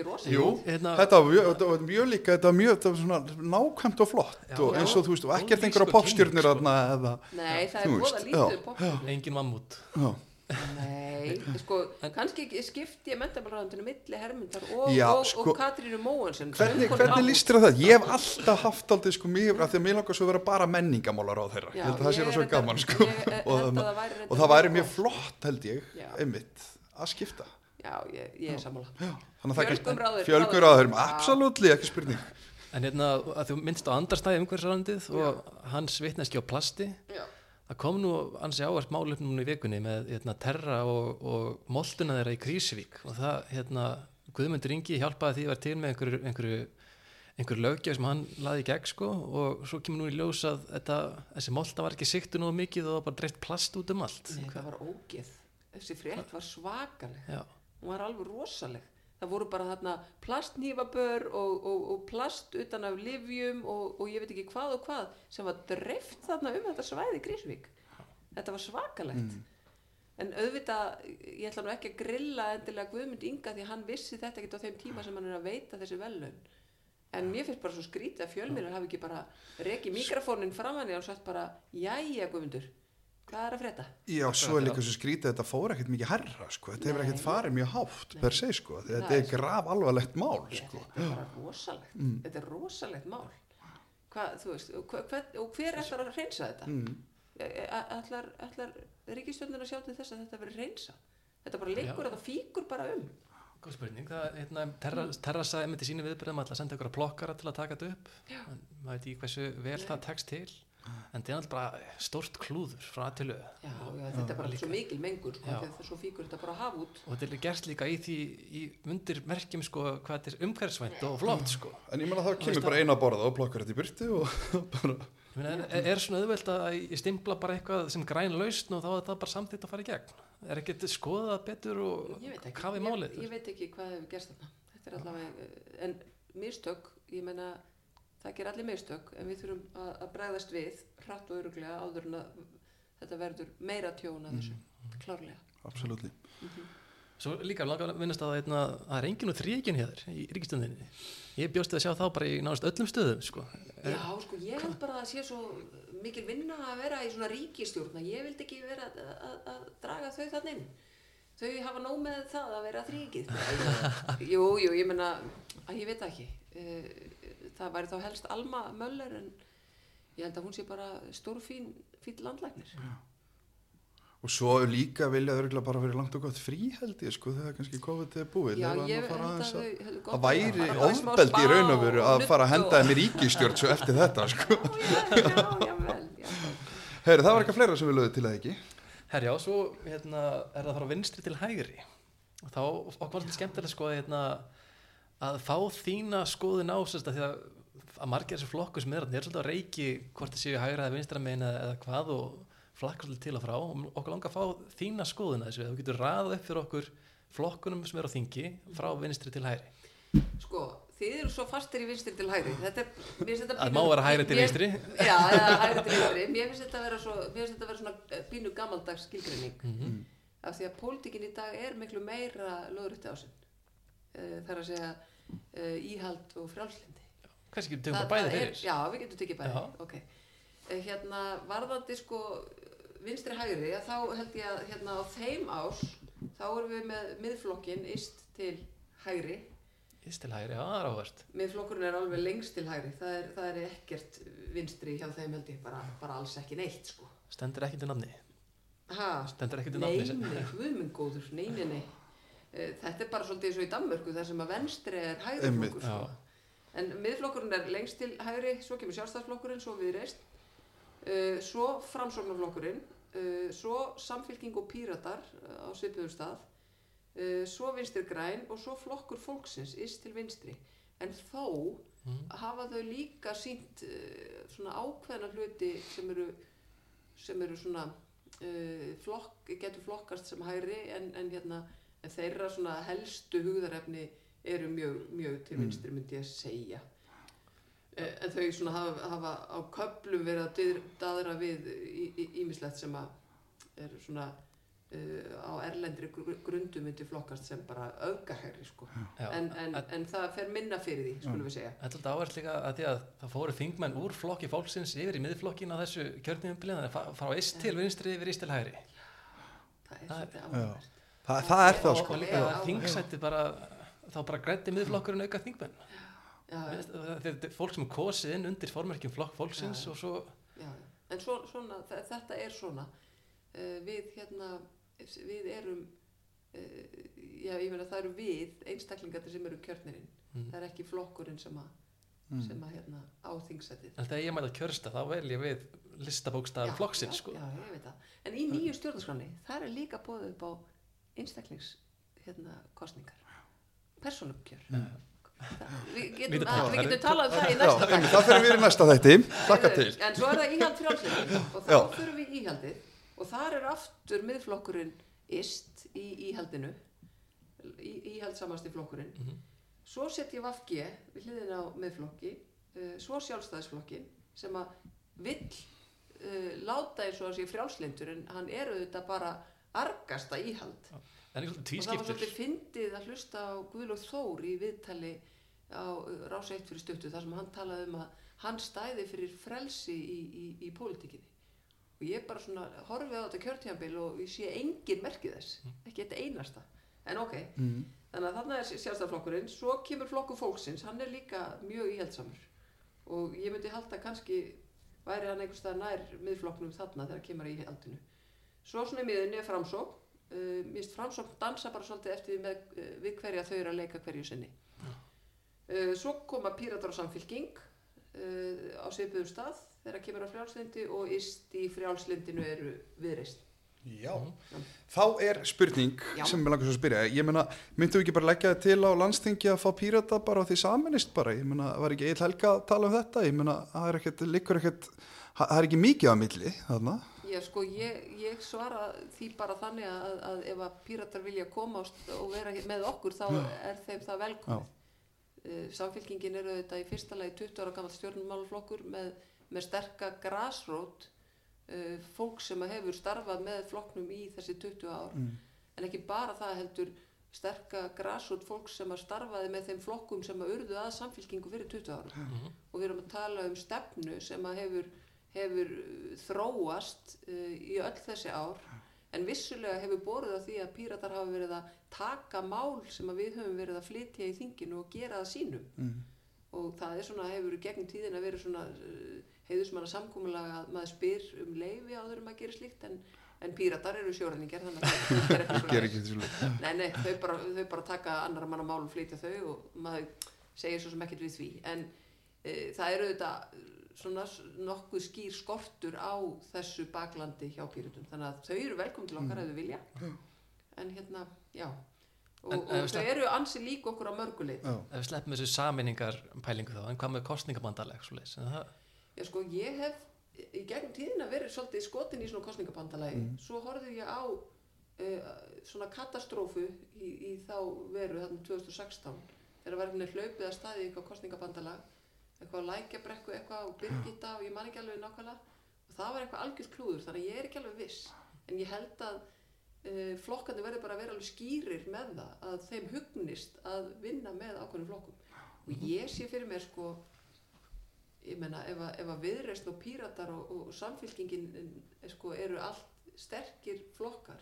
Rosa? Jú, hérna, þetta var mjög, var mjög líka, þetta var mjög þetta var svona nákvæmt og flott já, og eins og þú veist, og ekkert einhverja popstjórnir sko. eða Nei, það er bóða lítið popstjórnir Engin mammut Nei, sko, kannski skipti ég mentabalræðandinu milli Hermundar og, já, og, sko, og Katrínu Móansen Hvernig, hvernig líst þér það? Ég hef alltaf haft aldrei sko mjög, af því að mér langar svo að vera bara menningamálar á þeirra, ég held að það sé svo gaman sko, og það væri mjög flott held ég, einmitt að skipta Já, ég, ég er sammála. Fjölgur ráður. Fjölgur ráður, absolutt, ekki spurning. En hérna, að þú minnst á andarstæði umhverfisarlandið og hans vitneski á plasti, Já. Það kom nú ansi áherskt málöfnum núna í vikunni með hérna, terra og, og molduna þeirra í Krísvík og það, hérna, Guðmundur Ingi hjálpaði því að vera til með einhverju, einhverju, einhverju löggjaf sem hann laði í gegn sko og svo kemur nú í ljós að þetta, þessi molda var ekki siktu nú mikið og það var bara dreift plast út um allt. Nei, það var ógeð. Þessi frétt var svakaleg. Já hún var alveg rosaleg það voru bara þarna plastnýfabör og, og, og plast utan af livjum og, og ég veit ekki hvað og hvað sem var dreift þarna um þetta svæði Grísvík. Þetta var svakalegt. Mm. en auðvitað ég ætla nú ekki að grilla endilega Guðmund Inga því hann vissi þetta ekki á þeim tíma sem hann er að veita þessi velun en mér finnst bara svo skrítið að fjölmýrar hafi ekki bara rekið mikrofónin fram hann og sagt bara jæja Guðmundur hvað er að freda? Já, svo er líka svo skrítið að þetta fór ekkert mikið herra sko, þetta hefur ekkert farið mjög hátt Nei. per se sko, þetta er grav alvarlegt mál sko. Þetta er bara rosalegt, mm. þetta er rosalegt mál hvað, þú veist, og hver, og hver ætlar að reynsa þetta? Mm. Ætlar, ætlar ríkistjónin að sjá til þess að þetta verið reynsa? Þetta bara að það fíkur bara um Góð spurning, það er hérna, terra, terra sagði með til sínu viðbyrðum að senda ykkur að plokkara til að taka þetta upp, en maður veit ekki hversu vel Nei. það tekst til en þetta er alltaf bara stort klúður frá aðtölu þetta er bara líka. svo mikil mengur sko, þegar svo fíkur þetta bara að hafa út. Og þetta er gert líka í því í undir merkjum sko hvað þetta er umhverfsvænt og flott sko. En ég menna þá kemur bara eina borða og plokkar þetta í byrtu og bara meina, er, er svona auðvelt að ég stimpla bara eitthvað sem græn lausn og þá er þetta bara samtitt að fara í gegn? Er ekki þetta skoðað betur og hafið málið ég, ég veit ekki hvað hefur gerst þarna. Þetta er allavega, en mistök ég menna það ger allir meðstök en við þurfum að, að bregðast við hratt og öruglega áður en að þetta verður meira tjóna þessu mm. klárlega Absolutely mm -hmm. Svo líka langar að vinnast að það er enginn og þrýginn hér í ríkistöndinni ég bjósti að sjá þá bara í náðast öllum stöðum sko. Já, sko, ég held bara að það sé svo mikil vinna að vera í svona ríkistjórna ég vildi ekki vera að, að, að draga þau þann inn þau hafa nóg með það að vera þrýgið Jú, jú, ég menna að ég veit ekki uh, það væri þá helst Alma Möller en ég held að hún sé bara stór fín, fín landlæknir. Já. og svo líka vilja þau bara verið langt og gott frí held ég sko þegar kannski COVID er búið. Já, ég held að það væri ofbeld í raun og veru að fara að henda þeim í ríkistjórn svo eftir þetta sko. Já, já, já, vel Heyri, það var eitthvað fleira sem við lögum til að ekki? Herjá, svo hérna, er það að fara vinstri til hægri. Og þá var þetta skemmtilega sko að hérna að fá þína skoðun á þess að að að margir þessu flokku sem er að svolítið að reiki hvort það séu hægra eða vinstra meina eða hvað og flakkar svolítið til og frá. Og okkur langar að fá þína skoðun að þessu þú getur ræðað upp fyrir okkur flokkunum sem er á þingi frá vinstri til hægri. Sko, þið eru svo fastir í vinstri til hægri. Þetta er, Það má vera hægri til vinstri. Já, eða hægri til vinstri. Mér finnst þetta að vera, svo, þetta að vera svona bínu gammaldags skilgrinning mm -hmm. af því að pólitíkin í dag er miklu meira lögurötti ásinn uh, þar að segja uh, íhald og frjálslindi kannski getum við Það- bara bæði það er- fyrir Já, við getum tekið bæði, Já. ok. Eh, Hérna, varðandi sko vinstri hægri, að þá held ég að hérna á þeim ás, þá erum við með miðflokkin ist til hægri. Íst til hægri, já, það er áhvert Miðflokkurinn er alveg lengst til hægri, það er, það er ekkert vinstri hjá þeim held ég, bara, bara alls ekki neitt sko. stendur ekki til nafni Ha, stendur ekki til nafni nei, guðmengóður, nei, nei, nei. Eh, Þetta er bara svolítið eins og í Danmörku, þar sem að venstri er hægri Einmitt. flokkur sko. En miðflokkurinn er lengst til hægri, svo kemur sjálfstæðsflokkurinn, svo viðreist, uh, svo framsóknarflokkurinn, uh, svo samfylking og píratar uh, á svipuðum stað, uh, svo vinstri græn og svo flokkur fólksins, ist til vinstri. En þó Mhm. hafa þau líka sínt uh, svona ákveðna hluti sem eru, sem eru svona, uh, flokk, getur flokkast sem hægri en, en, hérna, en þeirra svona helstu hugðarefni eru mjög, mjög til Mm. vinstri myndi ég að segja. Eh, en þau svona hafa, hafa á köplum verið að daðra við ímislegt sem að eru svona uh, á erlendri gr- grundu myndi flokkast sem bara öfgahæri sko. Já. en, en, en það fer minna fyrir því skulum við segja. Þetta er alltaf áhvert líka að því að það fóru þingmenn úr flokki fólksins yfir í miðflokkin á þessu kjörnumbilin þannig að frá ist til vinstri yfir ist til hægri. Það er Það- svolítið áhugavert Þa, það er það sko og líka þingsætti bara þá bara grætti miðflokkurinn auka þingmenn já, já, þetta er fólk sem er kosið inn undir formerkjum flokk fólksins Já. og svo já, en svo, svona, þe- þetta er svona uh, við hérna við erum uh, já, ég meina það eru við einstaklingarnir sem eru kjörnirinn mm. það er ekki flokkurinn sem að Mm. sem að hérna á þingsætið en þegar ég mæta kjörsta þá vel ég við listabókstaf flokksins sko. já. En í nýju stjórnarskráni, það er líka bóðið upp á einstaklings hérna. Persónumkjör. Við getum, Við að, getum- við getum talað um það í næsta einmitt, það fyrir við í næsta þætti. En svo er það íhald frjálsindi og þá fyrir við í íhaldið. Og þar er aftur miðflokkurinn ist í íhaldinu, í, íhaldsamasti flokkurinn. Mhm. Svo setjum við FG við hliðin á miðflokki, uh, svo sjálfstæðisflokkin sem að vill uh, láta eins og að sé frjálslindur en hann er auðvitað bara argasta íhald. Og það var svolítið fyndið að hlusta á Guðlóð Þór í viðtali á uh, Rás 1 fyrir stuttu þar sem hann talaði um að hann stæði fyrir frelsi í, í, í pólitíkinni. Og ég bara svona horfið á þetta kjörtíðanbíl og ég sé engin merkið þess, ekki eitt einasta. En ok, mm. þannig að þarna er sjálfstæðarflokkurinn, svo kemur flokku fólksins, hann er líka mjög íhaldsamur. Og ég myndi halda kannski, væri hann einhvers staðar nær miðflokknum þarna þegar kemur í íhaldinu. Svo svona í miðunni er framsókn, uh, minnst framsókn dansa bara svolítið eftir með, uh, við hverja þau eru að leika hverju sinni. Uh, svo koma píratar og samfylking uh, á svipuðum stað þegar kemur á frjálslindi og ist í frjálslindinu eru viðreist. Já, Mhm. þá er spurning Já. sem við langast að spyrja ég meina, myndum við ekki bara leggja til á landstingi að fá pírata bara og því saminist bara ég meina, var ekki eitt helga að tala um þetta ég meina, það er ekkert, liggur ekkert það er ekki mikið á milli þarna Já, sko, ég, ég svara því bara þannig að, að ef að píratar vilja koma og, vera með okkur þá er þeim það velkomið. Uh, samfélkingin eru þetta í fyrsta lagi 20 ára gammal stjórnmálaflokkur með, með sterka grasrót uh, fólk sem hefur starfað með flokknum í þessi 20 ár Mm. en ekki bara það heldur sterka grasrót fólk sem að starfaði með þeim flokkum sem að urðu að samfélkingu fyrir 20 ára Mhm. og við erum að tala um stefnu sem að hefur, hefur uh, þróast uh, í öll þessi ár en vissulega hefur borðið á því að píratar hafa verið að taka mál sem að við höfum verið að flytja í þinginu og gera það sínum mm. og það er svona, hefur gegnum tíðin að vera svona uh, heiðusmanna samkúmulega að maður spyr um leifi áður um að gera slíkt en, en píratar eru sjóræningar þannig að það er ekki svona Nei, nei, þau bara, þau bara taka annara manna mál og flytja þau og maður segir svo sem ekkert við því. En e, það eru þetta svona nokkuð skýr skortur á þessu baklandi hjá pýrutum. Þannig að þau eru velkomin til okkar ef þau vilja. En hérna, já. Og, En, og þau slepp- eru ansi lík okkur á mörguleið. Já. ef við sleppum þessu saminningar pælingu þá en hvað með kostningabandaleg það Já, sko, ég hef í gegnum tíðina verið svolítið skotin í svona kostningabandalagi. Svo horfði ég á uh, svona katastrófu í, í þá veru þarna 2016 þegar var veginn hlaupið að staði eitthvað kostningabandalag, eitthvað lækjabrekku, eitthvað á Birgitta og ég man ekki alveg nákvæmlega. Og það var eitthvað algjörð klúður þannig að ég er ekki alveg viss. En ég held að uh, flokkandi verður bara að vera alveg skýrir með það að þeim hugnist að vinna með ákveðnum flokkum. Og ég sé fyrir mér sko ég menna ef að, ef að viðreist og píratar og, og samfélkingin eh, sko, eru allt sterkir flokkar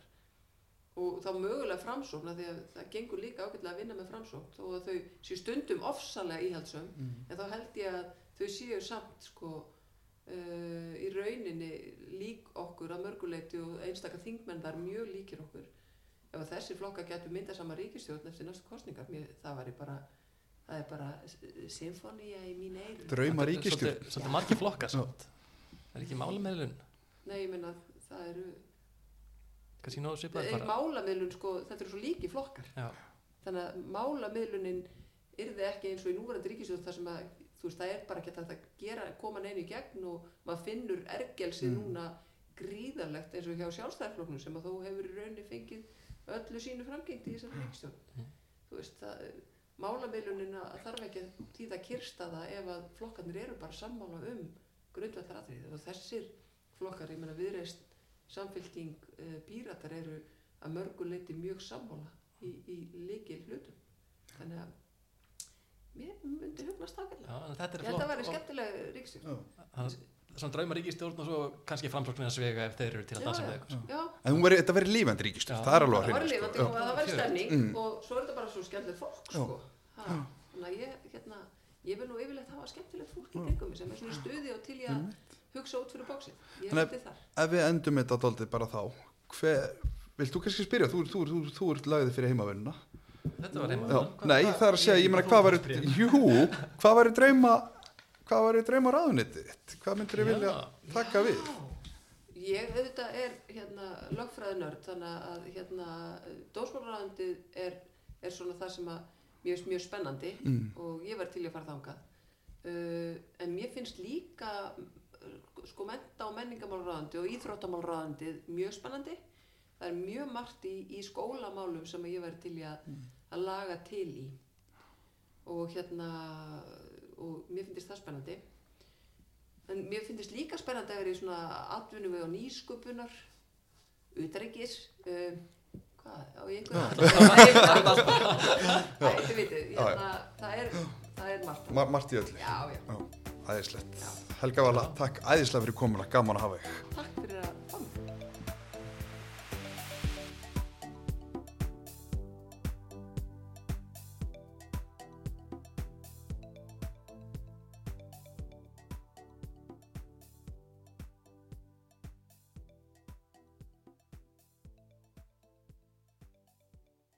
og þá mögulega framsókn af því að það gengur líka ágætlega að vinna með framsókn þó að þau séu stundum ofsalega íhaldsöm en þá held ég að þau séu samt sko uh, í rauninni lík okkur að mörguleiti og einstakar þingmenn þar mjög líkir okkur. Ef að þessi flokka getur myndað sama ríkistjórn eftir næstu kostningar mér, það væri bara það er bara symfónía í mín eiru Drauma ríkistjórn Svolítið, margir flokkar samt. Það er ekki málameðlun. nei ég menna það eru Kannski nóðu svipaði Ei, bara. málamiðlun sko þetta eru svo líki flokkar Já. þannig að málamiðlunin yrði ekki eins og í núverandi ríkistjórn þar sem að þú veist það er bara ekki að gera koma neinu í gegn og maður finnur ergelsi Mm. núna gríðarlegt eins og hjá sjálfstæðarflokknum sem að þó hefur í rauninni fengið öllu sínu framgengt í þessari ríkistjórn Mm. þú veist það málamiðlunin að þarf ekki að tíða kirstaða ef að flokkarnir eru bara sammála um grundvallar aðrið og þessir flokkar, ég meina viðreist samfélking uh, píratar eru að mörgu leiti mjög sammála í, í líkil hlutum þannig að mér myndi hugnast það er ég held að flott. vera skemmtileg ríkstjórn Þannig- Svona drauma ríkistjórn og svo kannski framsóknina svega ef þeir eru til að dansa með eitthvað. já, En hún veri, þetta verið lífandi ríkistjórn, það er alveg að það var hreinu lifandi sko. og það var Já. stemning Mm. og svo er þetta bara svo skemmtilegt fólk sko. ha, þannig að ég, hérna, ég vil nú yfirleitt hafa skemmtilegt fólk í kringum sem er svona stuði og til ég að hugsa út fyrir bóksin ég Þannig að- hefði þar Ef við endum þetta daldið bara þá, hver, vilt þú kannski spyrja, þú, þú, þú, þú ert lagðið fyrir heimavinnuna. Þetta var heima. Já, nei, það er að segja, ég meina, hvað var, jú, hvað var drauma, hvað var drauma ráðunitið þitt? Hvað myndir þið vilja taka við? Ég auðvitað er hérna lögfræðinörd þannig að hérna dósmálaráðandið er, er svona það sem að finnst mjög spennandi Mm. og ég var til í að fara þangað uh, en mér finnst líka sko menta og menningamálráðandi og íþróttamálráðandið mjög spennandi það er mjög margt í, í skólamálum sem ég væri til í að, að laga til í og hérna og mér finnst það spennandi en mér finnst líka spennandi að vera í svona atvinnu við og nýsköpunar utreikis uh, hvað, á ég einhverja Já, já. hérna, það er það er margt Ma Marti öllu, já, já, Æðislegt. Helga Vala, takk æðislega fyrir komuna, gaman að hafa þig. Takk fyrir að koma.